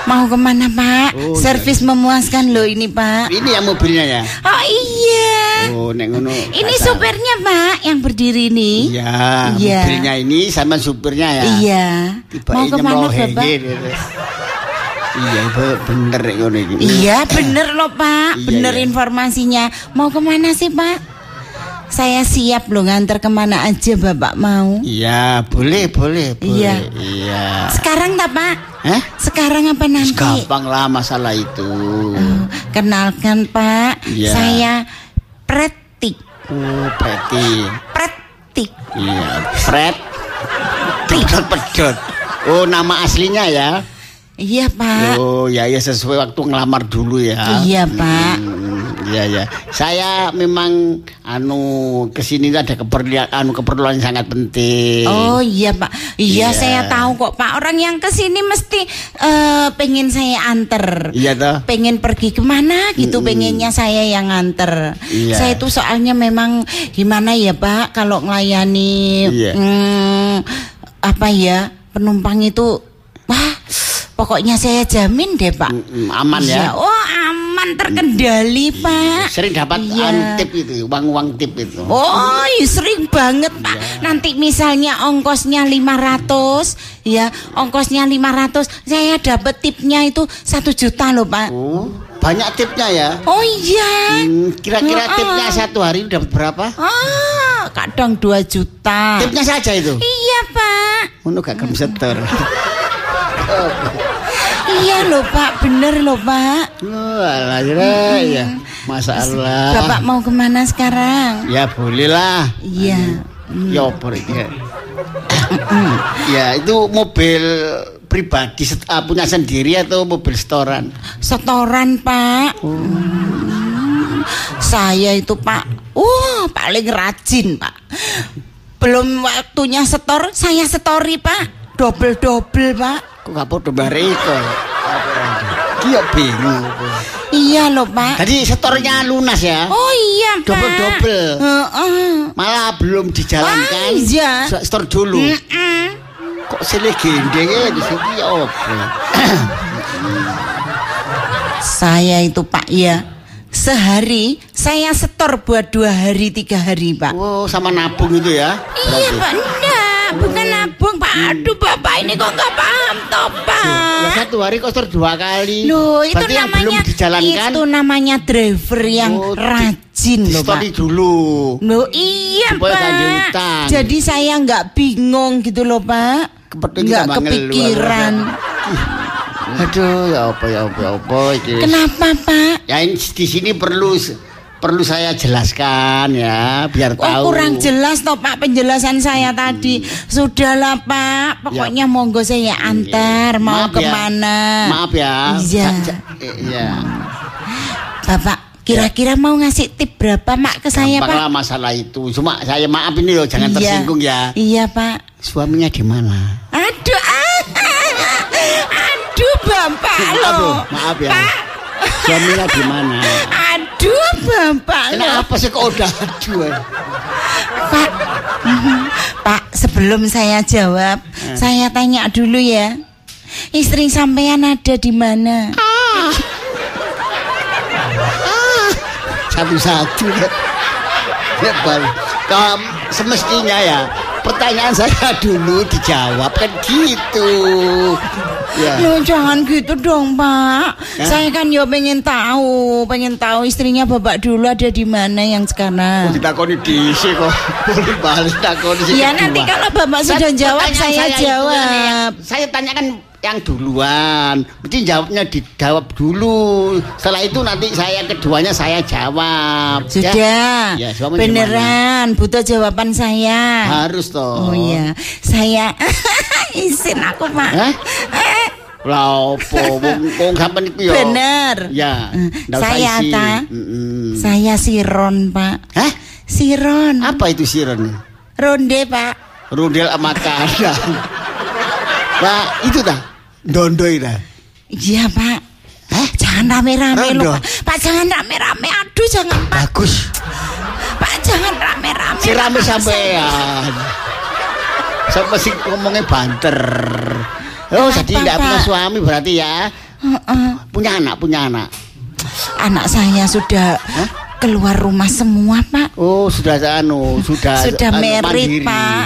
[SPEAKER 4] mau ke mana Pak?
[SPEAKER 1] Oh,
[SPEAKER 4] Servis memuaskan loh ini Pak.
[SPEAKER 1] Ini yang mobilnya ya.
[SPEAKER 4] Oh iya.
[SPEAKER 1] Oh, nek ngono.
[SPEAKER 4] Ini
[SPEAKER 1] gak
[SPEAKER 4] supirnya Pak yang berdiri nih.
[SPEAKER 1] Iya,
[SPEAKER 4] Iya.
[SPEAKER 1] mobilnya ini sama supirnya ya.
[SPEAKER 4] Iya.
[SPEAKER 1] Tiba
[SPEAKER 4] Mau
[SPEAKER 1] ini
[SPEAKER 4] ke
[SPEAKER 1] mana
[SPEAKER 4] Bapak?
[SPEAKER 1] gitu. Iya, be- bener ngono iki.
[SPEAKER 4] Iya bener loh Pak.
[SPEAKER 1] Iya,
[SPEAKER 4] bener
[SPEAKER 1] iya.
[SPEAKER 4] informasinya. Mau ke mana sih Pak? Saya siap loh nganter ke mana aja Bapak mau.
[SPEAKER 1] Iya, boleh, boleh, boleh.
[SPEAKER 4] Iya.
[SPEAKER 1] Iya.
[SPEAKER 4] Sekarang tak Pak?
[SPEAKER 1] Hah?
[SPEAKER 4] Sekarang apa nanti?
[SPEAKER 1] Gampang lah masalah itu.
[SPEAKER 4] Oh, kenalkan Pak.
[SPEAKER 1] Iya.
[SPEAKER 4] Saya Pretik.
[SPEAKER 1] Oh, Preti.
[SPEAKER 4] Pretik.
[SPEAKER 1] Iya, Fred. Pedot pedot. Oh, nama aslinya ya.
[SPEAKER 4] Iya Pak.
[SPEAKER 1] Oh, ya ya sesuai waktu ngelamar dulu ya.
[SPEAKER 4] Iya, Pak.
[SPEAKER 1] Hmm, Iya ya. Saya memang anu ke sini ada keperluan anu keperluan yang sangat penting.
[SPEAKER 4] Oh iya Pak, iya
[SPEAKER 1] Iya.
[SPEAKER 4] saya tahu kok Pak. Orang yang ke sini mesti eh, pengen saya anter.
[SPEAKER 1] Iya toh.
[SPEAKER 4] Pengen pergi ke mana gitu, pengennya saya yang nganter.
[SPEAKER 1] Iya.
[SPEAKER 4] Saya itu soalnya memang gimana ya Pak, kalau ngelayani
[SPEAKER 1] Iya.
[SPEAKER 4] hmm, apa ya penumpang itu, wah pokoknya saya jamin deh Pak.
[SPEAKER 1] Mm, mm, aman ya?
[SPEAKER 4] Iya, Oh aman terkendali pak
[SPEAKER 1] Sering dapat
[SPEAKER 4] Iya.
[SPEAKER 1] anu tip itu, uang-uang tip itu.
[SPEAKER 4] Oh, iya, sering banget, Pak. Nanti misalnya ongkosnya 500, ya, ongkosnya 500, saya dapat tipnya itu satu juta loh, Pak.
[SPEAKER 1] Oh, banyak tipnya ya.
[SPEAKER 4] Oh iya.
[SPEAKER 1] Hmm, Kira-kira
[SPEAKER 4] Heeh.
[SPEAKER 1] tipnya satu hari dapat berapa?
[SPEAKER 4] Ah, kadang 2 juta.
[SPEAKER 1] Tipnya saja itu.
[SPEAKER 4] Iya, Pak.
[SPEAKER 1] Ngono gak setor.
[SPEAKER 4] Iya loh, Pak. Bener loh, Pak.
[SPEAKER 1] Oh, alah, ya, ya. Masalah.
[SPEAKER 4] Bapak mau ke mana sekarang?
[SPEAKER 1] Ya boleh lah.
[SPEAKER 4] Iya.
[SPEAKER 1] Ya apa ini ya. ya itu mobil pribadi ah, punya sendiri atau mobil setoran?
[SPEAKER 4] Setoran, Pak. Hmm. Saya itu, Pak. Wah, paling rajin, Pak. Belum waktunya setor, saya setori, Pak. Double-double, Pak.
[SPEAKER 1] Kok gak podo bare iku? Ki yo bingung.
[SPEAKER 4] Iya loh, Pak.
[SPEAKER 1] Tadi setornya lunas ya.
[SPEAKER 4] Oh iya, Pak.
[SPEAKER 1] Double-double.
[SPEAKER 4] Heeh.
[SPEAKER 1] Malah belum dijalankan.
[SPEAKER 4] Ah, iya.
[SPEAKER 1] Se- Setor dulu.
[SPEAKER 4] Mm-mm.
[SPEAKER 1] Kok sele gendenge di sini ya apa?
[SPEAKER 4] Saya itu, Pak, ya. Sehari saya setor buat dua hari, tiga hari, Pak.
[SPEAKER 1] Oh, sama nabung itu ya.
[SPEAKER 4] Iya, Pak. Bukan nabung, Pak. Aduh, Bapak ini kok nggak paham, toh, Pak.
[SPEAKER 1] Ya satu hari kok setor dua kali.
[SPEAKER 4] Loh, itu
[SPEAKER 1] Berarti
[SPEAKER 4] namanya
[SPEAKER 1] belum dijalankan.
[SPEAKER 4] itu namanya driver yang
[SPEAKER 1] Oh, di-
[SPEAKER 4] rajin loh, Pak.
[SPEAKER 1] Dulu.
[SPEAKER 4] Loh, iya,
[SPEAKER 1] Supaya
[SPEAKER 4] Pak. Jadi saya nggak bingung gitu loh, Pak. Nggak kepikiran.
[SPEAKER 1] Aduh, ya apa ya apa ya apa.
[SPEAKER 4] Kenapa, Pak?
[SPEAKER 1] Ya di sini perlu perlu saya jelaskan ya, biar
[SPEAKER 4] Oh,
[SPEAKER 1] tahu.
[SPEAKER 4] kurang jelas toh Pak penjelasan saya tadi. Sudahlah Pak, pokoknya monggo saya antar mau
[SPEAKER 1] Maaf ya.
[SPEAKER 4] ke mana.
[SPEAKER 1] Maaf ya.
[SPEAKER 4] Iya.
[SPEAKER 1] Eh, Iya.
[SPEAKER 4] Bapak, kira-kira mau ngasih tip berapa Mak ke saya
[SPEAKER 1] Gampang
[SPEAKER 4] Pak?
[SPEAKER 1] lah masalah itu. Cuma saya maaf ini loh, jangan
[SPEAKER 4] Iya.
[SPEAKER 1] tersinggung ya.
[SPEAKER 4] Iya Pak.
[SPEAKER 1] Suaminya di mana?
[SPEAKER 4] Aduh, ah, aduh Bapak
[SPEAKER 1] Maaf
[SPEAKER 4] loh.
[SPEAKER 1] loh, maaf ya.
[SPEAKER 4] Pak,
[SPEAKER 1] Suaminya di mana?
[SPEAKER 4] aduh Bapak.
[SPEAKER 1] Kenapa sih kok udah aduh? eh?
[SPEAKER 4] Pak, mhm. Pak, sebelum saya jawab,
[SPEAKER 1] Eh.
[SPEAKER 4] saya tanya dulu ya. Istri sampean ada di mana?
[SPEAKER 1] Satu-satu ya. Ya, Bal. Kam, semestinya ya pertanyaan saya dulu dijawab kan gitu. Ya.
[SPEAKER 4] Loh jangan gitu dong pak Saya kan ya pengen tahu Pengen tahu istrinya bapak dulu ada di mana yang sekarang
[SPEAKER 1] Ditakoni diisi kok. Boleh balik takoni sing
[SPEAKER 4] Ya
[SPEAKER 1] kedua.
[SPEAKER 4] nanti kalau bapak sudah jawab
[SPEAKER 1] pertanyaan
[SPEAKER 4] saya,
[SPEAKER 1] itu
[SPEAKER 4] jawab
[SPEAKER 1] yang- saya tanyakan yang duluan. Mesti jawabnya dijawab dulu. Setelah itu nanti saya keduanya saya jawab. Ya?
[SPEAKER 4] Sudah
[SPEAKER 1] Ya,
[SPEAKER 4] Beneran butuh jawaban saya
[SPEAKER 1] Harus toh.
[SPEAKER 4] Oh iya Saya Izin aku pak
[SPEAKER 1] Hah?
[SPEAKER 4] Eh,
[SPEAKER 1] Lah opo wong wong sampean iku ya.
[SPEAKER 4] Bener
[SPEAKER 1] Ya.
[SPEAKER 4] Eh, Saya ta
[SPEAKER 1] Mm-mm.
[SPEAKER 4] Saya Siron pak
[SPEAKER 1] Hah?
[SPEAKER 4] Siron
[SPEAKER 1] Apa itu siron?
[SPEAKER 4] Ronde pak
[SPEAKER 1] Rudel sama Nah, itu dah. Dondoi dah.
[SPEAKER 4] Iya pak
[SPEAKER 1] Hah?
[SPEAKER 4] Jangan rame-rame loh pak Pak jangan rame-rame Aduh jangan pak
[SPEAKER 1] Bagus.
[SPEAKER 4] Pak jangan rame-rame
[SPEAKER 1] Si rame
[SPEAKER 4] Pak.
[SPEAKER 1] sampean. Sampai sih ngomongnya banter. Oh, jadi tidak
[SPEAKER 4] Pak?
[SPEAKER 1] punya suami berarti ya?
[SPEAKER 4] Heeh.
[SPEAKER 1] Punya anak, punya anak.
[SPEAKER 4] Anak saya sudah keluar rumah semua pak
[SPEAKER 1] Oh, sudah anu, sudah
[SPEAKER 4] Sudah
[SPEAKER 1] anu,
[SPEAKER 4] merit
[SPEAKER 1] mandiri.
[SPEAKER 4] pak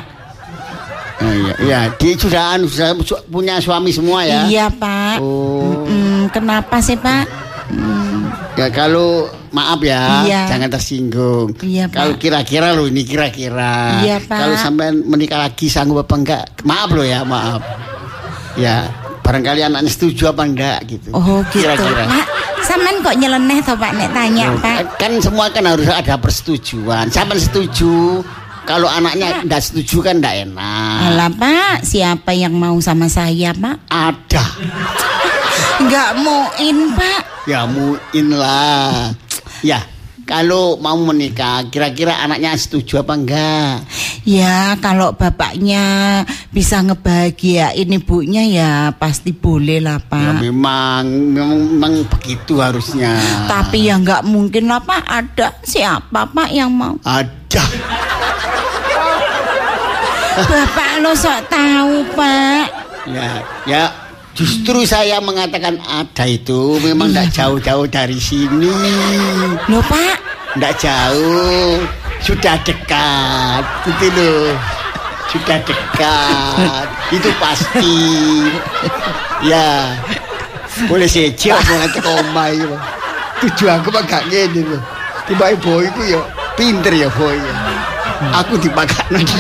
[SPEAKER 1] iya, iya, dia sudah anu, sudah su- punya suami semua ya?
[SPEAKER 4] Iya pak
[SPEAKER 1] Oh.
[SPEAKER 4] Mm, Kenapa sih pak
[SPEAKER 1] Ya kalau maaf ya,
[SPEAKER 4] Iya.
[SPEAKER 1] jangan tersinggung.
[SPEAKER 4] Iya, Pak.
[SPEAKER 1] Kalau kira-kira lo ini kira-kira.
[SPEAKER 4] Iya, Pak.
[SPEAKER 1] Kalau sampai menikah lagi sanggup apa enggak? Maaf lo ya, maaf. Ya, barangkali anaknya setuju apa enggak gitu.
[SPEAKER 4] Oh gitu
[SPEAKER 1] Kira-kira.
[SPEAKER 4] Pak Saman kok nyeleneh toh pak Nek tanya
[SPEAKER 1] Oh,
[SPEAKER 4] pak
[SPEAKER 1] Kan semua kan harus ada persetujuan. Sampai setuju. Kalau anaknya enggak setuju kan enggak enak.
[SPEAKER 4] Alah pak Siapa yang mau sama saya pak
[SPEAKER 1] Ada.
[SPEAKER 4] Nggak mauin pak
[SPEAKER 1] Ya muin lah. Ya, kalau mau menikah, kira-kira anaknya setuju apa enggak?
[SPEAKER 4] Ya kalau bapaknya bisa ngebahagiain ibunya ya pasti boleh lah
[SPEAKER 1] Ya
[SPEAKER 4] pak
[SPEAKER 1] memang, memang, memang begitu harusnya.
[SPEAKER 4] Tapi ya nggak mungkin lah pak Ada siapa pak yang mau
[SPEAKER 1] ada.
[SPEAKER 4] Bapak lo sok tahu pak
[SPEAKER 1] Ya, ya Justru saya mengatakan ada itu memang tidak jauh-jauh dari sini.
[SPEAKER 4] Loh, Pak.
[SPEAKER 1] Tidak jauh, sudah dekat, gitu loh. Sudah dekat, itu pasti. Ya, boleh sejak mulai ke koma itu. Tujuan aku mah gak ngene loh. Tiba boy itu ya pinter ya boy. Aku dipakai nanti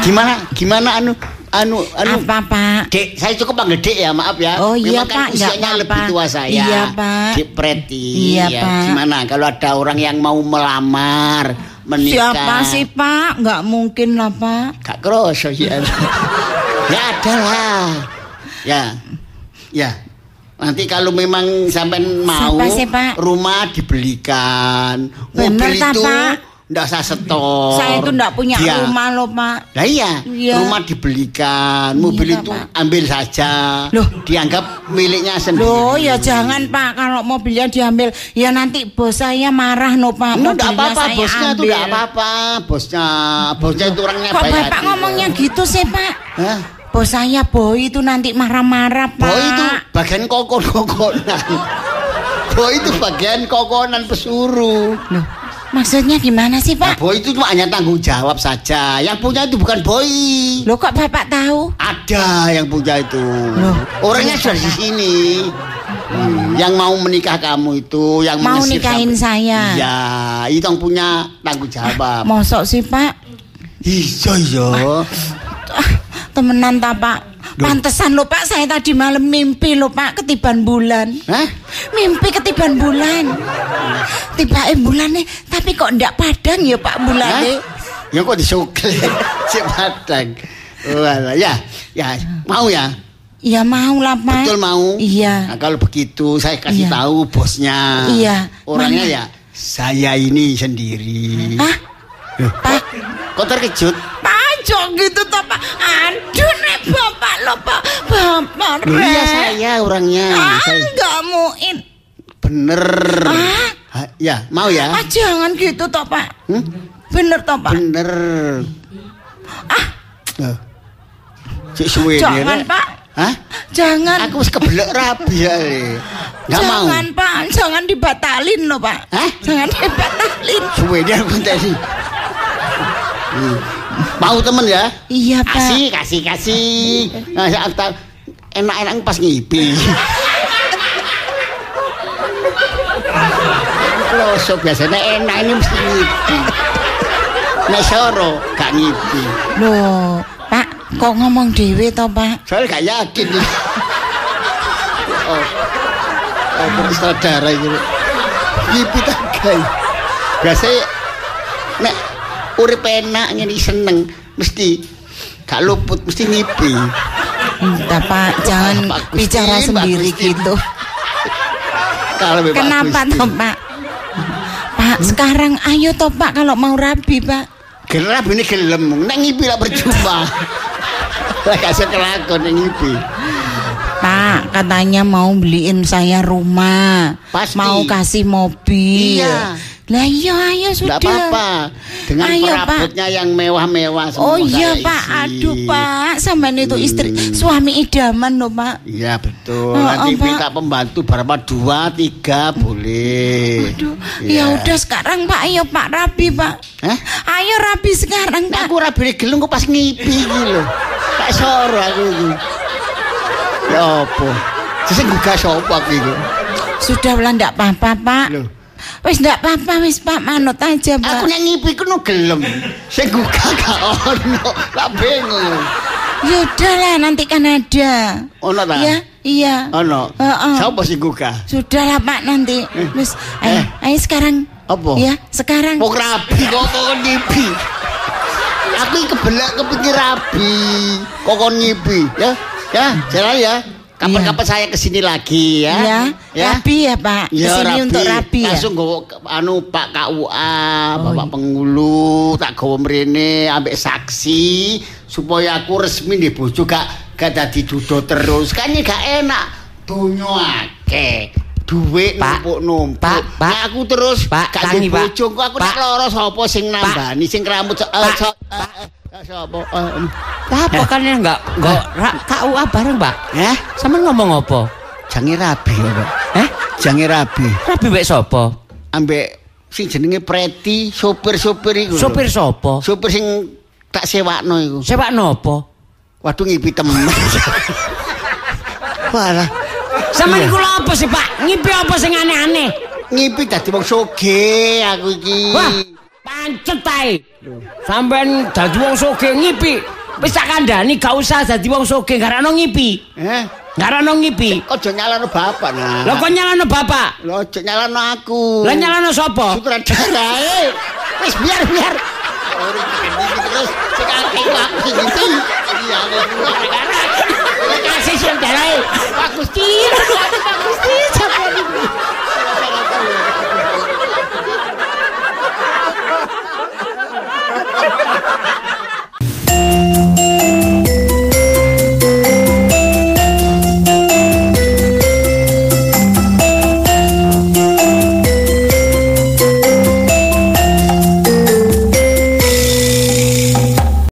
[SPEAKER 1] Gimana? Gimana anu anu anu
[SPEAKER 4] Apa, Pak?
[SPEAKER 1] Dek, saya cukup panggil Dek ya, maaf ya.
[SPEAKER 4] Oh, iya,
[SPEAKER 1] Memang kan
[SPEAKER 4] Pak,
[SPEAKER 1] usianya
[SPEAKER 4] apa-apa.
[SPEAKER 1] lebih tua saya.
[SPEAKER 4] Iya, Pak.
[SPEAKER 1] Dek Preti.
[SPEAKER 4] Iya,
[SPEAKER 1] ya.
[SPEAKER 4] Pak.
[SPEAKER 1] Gimana kalau ada orang yang mau melamar, menikah?
[SPEAKER 4] Siapa sih, Pak? Nggak mungkin lah, Pak.
[SPEAKER 1] Gak kroso ya. ya ada lah. Ya. Ya. Nanti kalau memang sampai mau
[SPEAKER 4] Siapa sih, Pak?
[SPEAKER 1] rumah dibelikan.
[SPEAKER 4] Bener,
[SPEAKER 1] Mobil
[SPEAKER 4] tak,
[SPEAKER 1] itu
[SPEAKER 4] Pak?
[SPEAKER 1] Ndak usah setor.
[SPEAKER 4] Saya itu nggak punya
[SPEAKER 1] Dia-
[SPEAKER 4] rumah loh, Pak.
[SPEAKER 1] Lah iya,
[SPEAKER 4] Iya.
[SPEAKER 1] rumah dibelikan, mobil
[SPEAKER 4] Iya,
[SPEAKER 1] itu
[SPEAKER 4] Pak.
[SPEAKER 1] ambil saja.
[SPEAKER 4] Loh.
[SPEAKER 1] dianggap miliknya sendiri.
[SPEAKER 4] Loh, ya jangan, Pak. Kalau mobilnya diambil, ya nanti bos saya marah, no, Pak.
[SPEAKER 1] Enggak
[SPEAKER 4] Mobilnya
[SPEAKER 1] apa-apa,
[SPEAKER 4] saya
[SPEAKER 1] bosnya
[SPEAKER 4] ambil.
[SPEAKER 1] enggak apa-apa. Bosnya, bosnya itu orangnya
[SPEAKER 4] Kok
[SPEAKER 1] baik
[SPEAKER 4] Bapak
[SPEAKER 1] hati.
[SPEAKER 4] ngomongnya gitu sih, Pak?
[SPEAKER 1] Hah?
[SPEAKER 4] Bos saya boy itu nanti marah-marah, Pak.
[SPEAKER 1] Boy itu bagian kokon-kokonan. Boy itu bagian kokonan pesuruh.
[SPEAKER 4] Loh, maksudnya gimana sih,
[SPEAKER 1] Nah,
[SPEAKER 4] Pak?
[SPEAKER 1] boy itu cuma hanya tanggung jawab saja. Yang punya itu bukan boy.
[SPEAKER 4] Loh, kok Bapak tahu?
[SPEAKER 1] Ada yang punya itu.
[SPEAKER 4] Loh.
[SPEAKER 1] Orangnya sudah di sini. Hmm, yang mau menikah kamu itu, yang
[SPEAKER 4] Mau nikahin
[SPEAKER 1] sampai-
[SPEAKER 4] saya.
[SPEAKER 1] Iya, itu yang punya tanggung jawab.
[SPEAKER 4] Mosok sih, Pak?
[SPEAKER 1] Iya, iya.
[SPEAKER 4] Ah, temenan ta pak Pantesan lho pak saya tadi malam mimpi lho pak ketiban bulan
[SPEAKER 1] Hah?
[SPEAKER 4] Mimpi ketiban bulan Tiba bulan nih Tapi kok ndak padang ya pak bulan
[SPEAKER 1] Hah? Ya kok disukle si padang. Walah, ya, ya, mau ya?
[SPEAKER 4] Ya mau lah pak
[SPEAKER 1] Betul mau?
[SPEAKER 4] Iya
[SPEAKER 1] Nah, kalau begitu saya kasih
[SPEAKER 4] Iya.
[SPEAKER 1] tahu bosnya.
[SPEAKER 4] Iya.
[SPEAKER 1] Orangnya
[SPEAKER 4] Mana?
[SPEAKER 1] ya saya ini sendiri.
[SPEAKER 4] Hah? Pak
[SPEAKER 1] Kok terkejut?
[SPEAKER 4] Pajok gitu toh pak Aduh nek bapak lo pak Bapak Rek.
[SPEAKER 1] iya saya orangnya.
[SPEAKER 4] Ah
[SPEAKER 1] Saya
[SPEAKER 4] nggak muin
[SPEAKER 1] bener.
[SPEAKER 4] Ah.
[SPEAKER 1] Ha, ya, mau ya?
[SPEAKER 4] Ah jangan gitu toh pak
[SPEAKER 1] Hmm?
[SPEAKER 4] Bener toh pak
[SPEAKER 1] Bener.
[SPEAKER 4] Ah
[SPEAKER 1] Loh. Cik suwe
[SPEAKER 4] Jangan pak
[SPEAKER 1] Hah?
[SPEAKER 4] Jangan
[SPEAKER 1] Aku wis kebelek rabi ya. Le. Nggak mau.
[SPEAKER 4] Jangan Pak, jangan dibatalin loh Pak.
[SPEAKER 1] Hah?
[SPEAKER 4] Jangan dibatalin.
[SPEAKER 1] Suwe dia aku tadi. Hmm. Mau temen ya?
[SPEAKER 4] Iya Pak.
[SPEAKER 1] Kasih, kasih, kasih. Nah, saya enak-enak pas ngipi. Kloso biasanya enak ini mesti ngipi. Nek soro gak ngipi.
[SPEAKER 4] Loh, Pak, kok ngomong dewe toh Pak?
[SPEAKER 1] Soalnya gak yakin. Oh, oh bersaudara gitu. Ngipi tak gay. Biasanya nek urip enak ngene seneng mesti gak luput mesti ngipi.
[SPEAKER 4] Entah Pak, jangan
[SPEAKER 1] Pak Gustin,
[SPEAKER 4] bicara
[SPEAKER 1] Pak
[SPEAKER 4] sendiri
[SPEAKER 1] Gustin.
[SPEAKER 4] gitu.
[SPEAKER 1] Kalau
[SPEAKER 4] Kenapa
[SPEAKER 1] Gusti.
[SPEAKER 4] toh Pak? Pak, sekarang ayo toh Pak kalau mau rabi Pak.
[SPEAKER 1] Gerap ini gelem, nek ngipi lah percuma. Lah kasih kelakon nek ngipi.
[SPEAKER 4] Pak, katanya mau beliin saya rumah.
[SPEAKER 1] Pasti.
[SPEAKER 4] Mau kasih mobil.
[SPEAKER 1] Iya.
[SPEAKER 4] Lah iya, ayo sudah.
[SPEAKER 1] Enggak apa-apa. Dengan
[SPEAKER 4] Ayo,
[SPEAKER 1] perabotnya yang mewah-mewah
[SPEAKER 4] Oh
[SPEAKER 1] semua
[SPEAKER 4] iya
[SPEAKER 1] saya
[SPEAKER 4] Pak,
[SPEAKER 1] isi.
[SPEAKER 4] aduh Pak, sampean itu istri suami idaman loh Pak.
[SPEAKER 1] Iya betul.
[SPEAKER 4] Oh,
[SPEAKER 1] Nanti
[SPEAKER 4] oh, Pak.
[SPEAKER 1] minta pembantu berapa dua tiga boleh.
[SPEAKER 4] Aduh,
[SPEAKER 1] Iya.
[SPEAKER 4] ya udah sekarang Pak, ayo Pak rabi Pak.
[SPEAKER 1] Hah?
[SPEAKER 4] Ayo rabi sekarang
[SPEAKER 1] Nek
[SPEAKER 4] Pak.
[SPEAKER 1] aku rabi gelung kok pas ngipi iki lho. Tak soro aku iki. Ya apa? Sesuk gugah sapa aku iki?
[SPEAKER 4] Sudah lah ndak apa-apa Pak.
[SPEAKER 1] Loh.
[SPEAKER 4] Wis ndak apa-apa wis Pak, manut aja
[SPEAKER 1] Aku
[SPEAKER 4] Pak.
[SPEAKER 1] nek ngipi ku gelem. Sing gugah gak ono. Tak bingung.
[SPEAKER 4] Ya udah lah nanti kan ada.
[SPEAKER 1] Ono ta?
[SPEAKER 4] Iya, iya.
[SPEAKER 1] Ono.
[SPEAKER 4] Heeh.
[SPEAKER 1] Sapa sing gugah?
[SPEAKER 4] Sudah lah Pak nanti. Wis ayo,
[SPEAKER 1] Eh.
[SPEAKER 4] ayo sekarang.
[SPEAKER 1] Apa?
[SPEAKER 4] Ya, sekarang.
[SPEAKER 1] Wong rabi kok kok ngipi. Aku kebelak kepikir rabi. Kok kon ngipi, ya? Ya, jalan ya. Kapan-kapan saya kesini lagi ya.
[SPEAKER 4] Ya, rabi ya Pak.
[SPEAKER 1] Ya,
[SPEAKER 4] Kesini untuk rabi ya.
[SPEAKER 1] Langsung gowo ke- anu Pak KUA, Bapak Pengulu, tak gowo mrene ambek saksi supaya aku resmi di bojo gak gak dadi dudo terus. Kan gak enak. Dunyo akeh. Duit
[SPEAKER 3] Pak,
[SPEAKER 1] numpuk-numpuk.
[SPEAKER 3] Pak, Pak.
[SPEAKER 1] Aku terus
[SPEAKER 3] Pak,
[SPEAKER 1] gak
[SPEAKER 3] tangi, Pak.
[SPEAKER 1] bojo, kok aku
[SPEAKER 3] Pak.
[SPEAKER 1] nek lara sapa sing nambani sing rambut so-
[SPEAKER 3] Pak,
[SPEAKER 1] so- eh, eh, Ya sapa? Eh,
[SPEAKER 3] Apa kan ya enggak enggak ra, KUA bareng, Pak?
[SPEAKER 1] Eh,
[SPEAKER 3] Sampeyan ngomong apa?
[SPEAKER 1] jange rabi ya, Pak.
[SPEAKER 3] Eh?
[SPEAKER 1] Jange rabi.
[SPEAKER 3] Rabi mbek sapa?
[SPEAKER 1] Ambek sing jenenge Preti, sopir-sopir iku.
[SPEAKER 3] Sopir sapa?
[SPEAKER 1] Sopir sing tak sewakno iku.
[SPEAKER 3] Sepak nopo?
[SPEAKER 1] Waduh ngipi temen. Walah,
[SPEAKER 3] Sampeyan
[SPEAKER 1] Iya.
[SPEAKER 3] iku lho apa sih, Pak? Ngipi apa sing aneh-aneh?
[SPEAKER 1] ngipi dadi wong soge aku iki.
[SPEAKER 3] Wah, pancet ae. Sampeyan dadi wong sugih ngipi. Wis tak kandhani gak usah dadi wong sugih garano ngipi.
[SPEAKER 1] Eh?
[SPEAKER 3] Garano ngipi.
[SPEAKER 1] Aja nyalano bapak nah.
[SPEAKER 3] Lah kok nyalano bapak?
[SPEAKER 1] Lah aja nyalano aku.
[SPEAKER 3] Lah nyalano sapa?
[SPEAKER 1] Sutradarae. Eh. Wis biar biar. Terus sing akeh aku iki. Iya,
[SPEAKER 3] kasih sutradarae.
[SPEAKER 1] Pak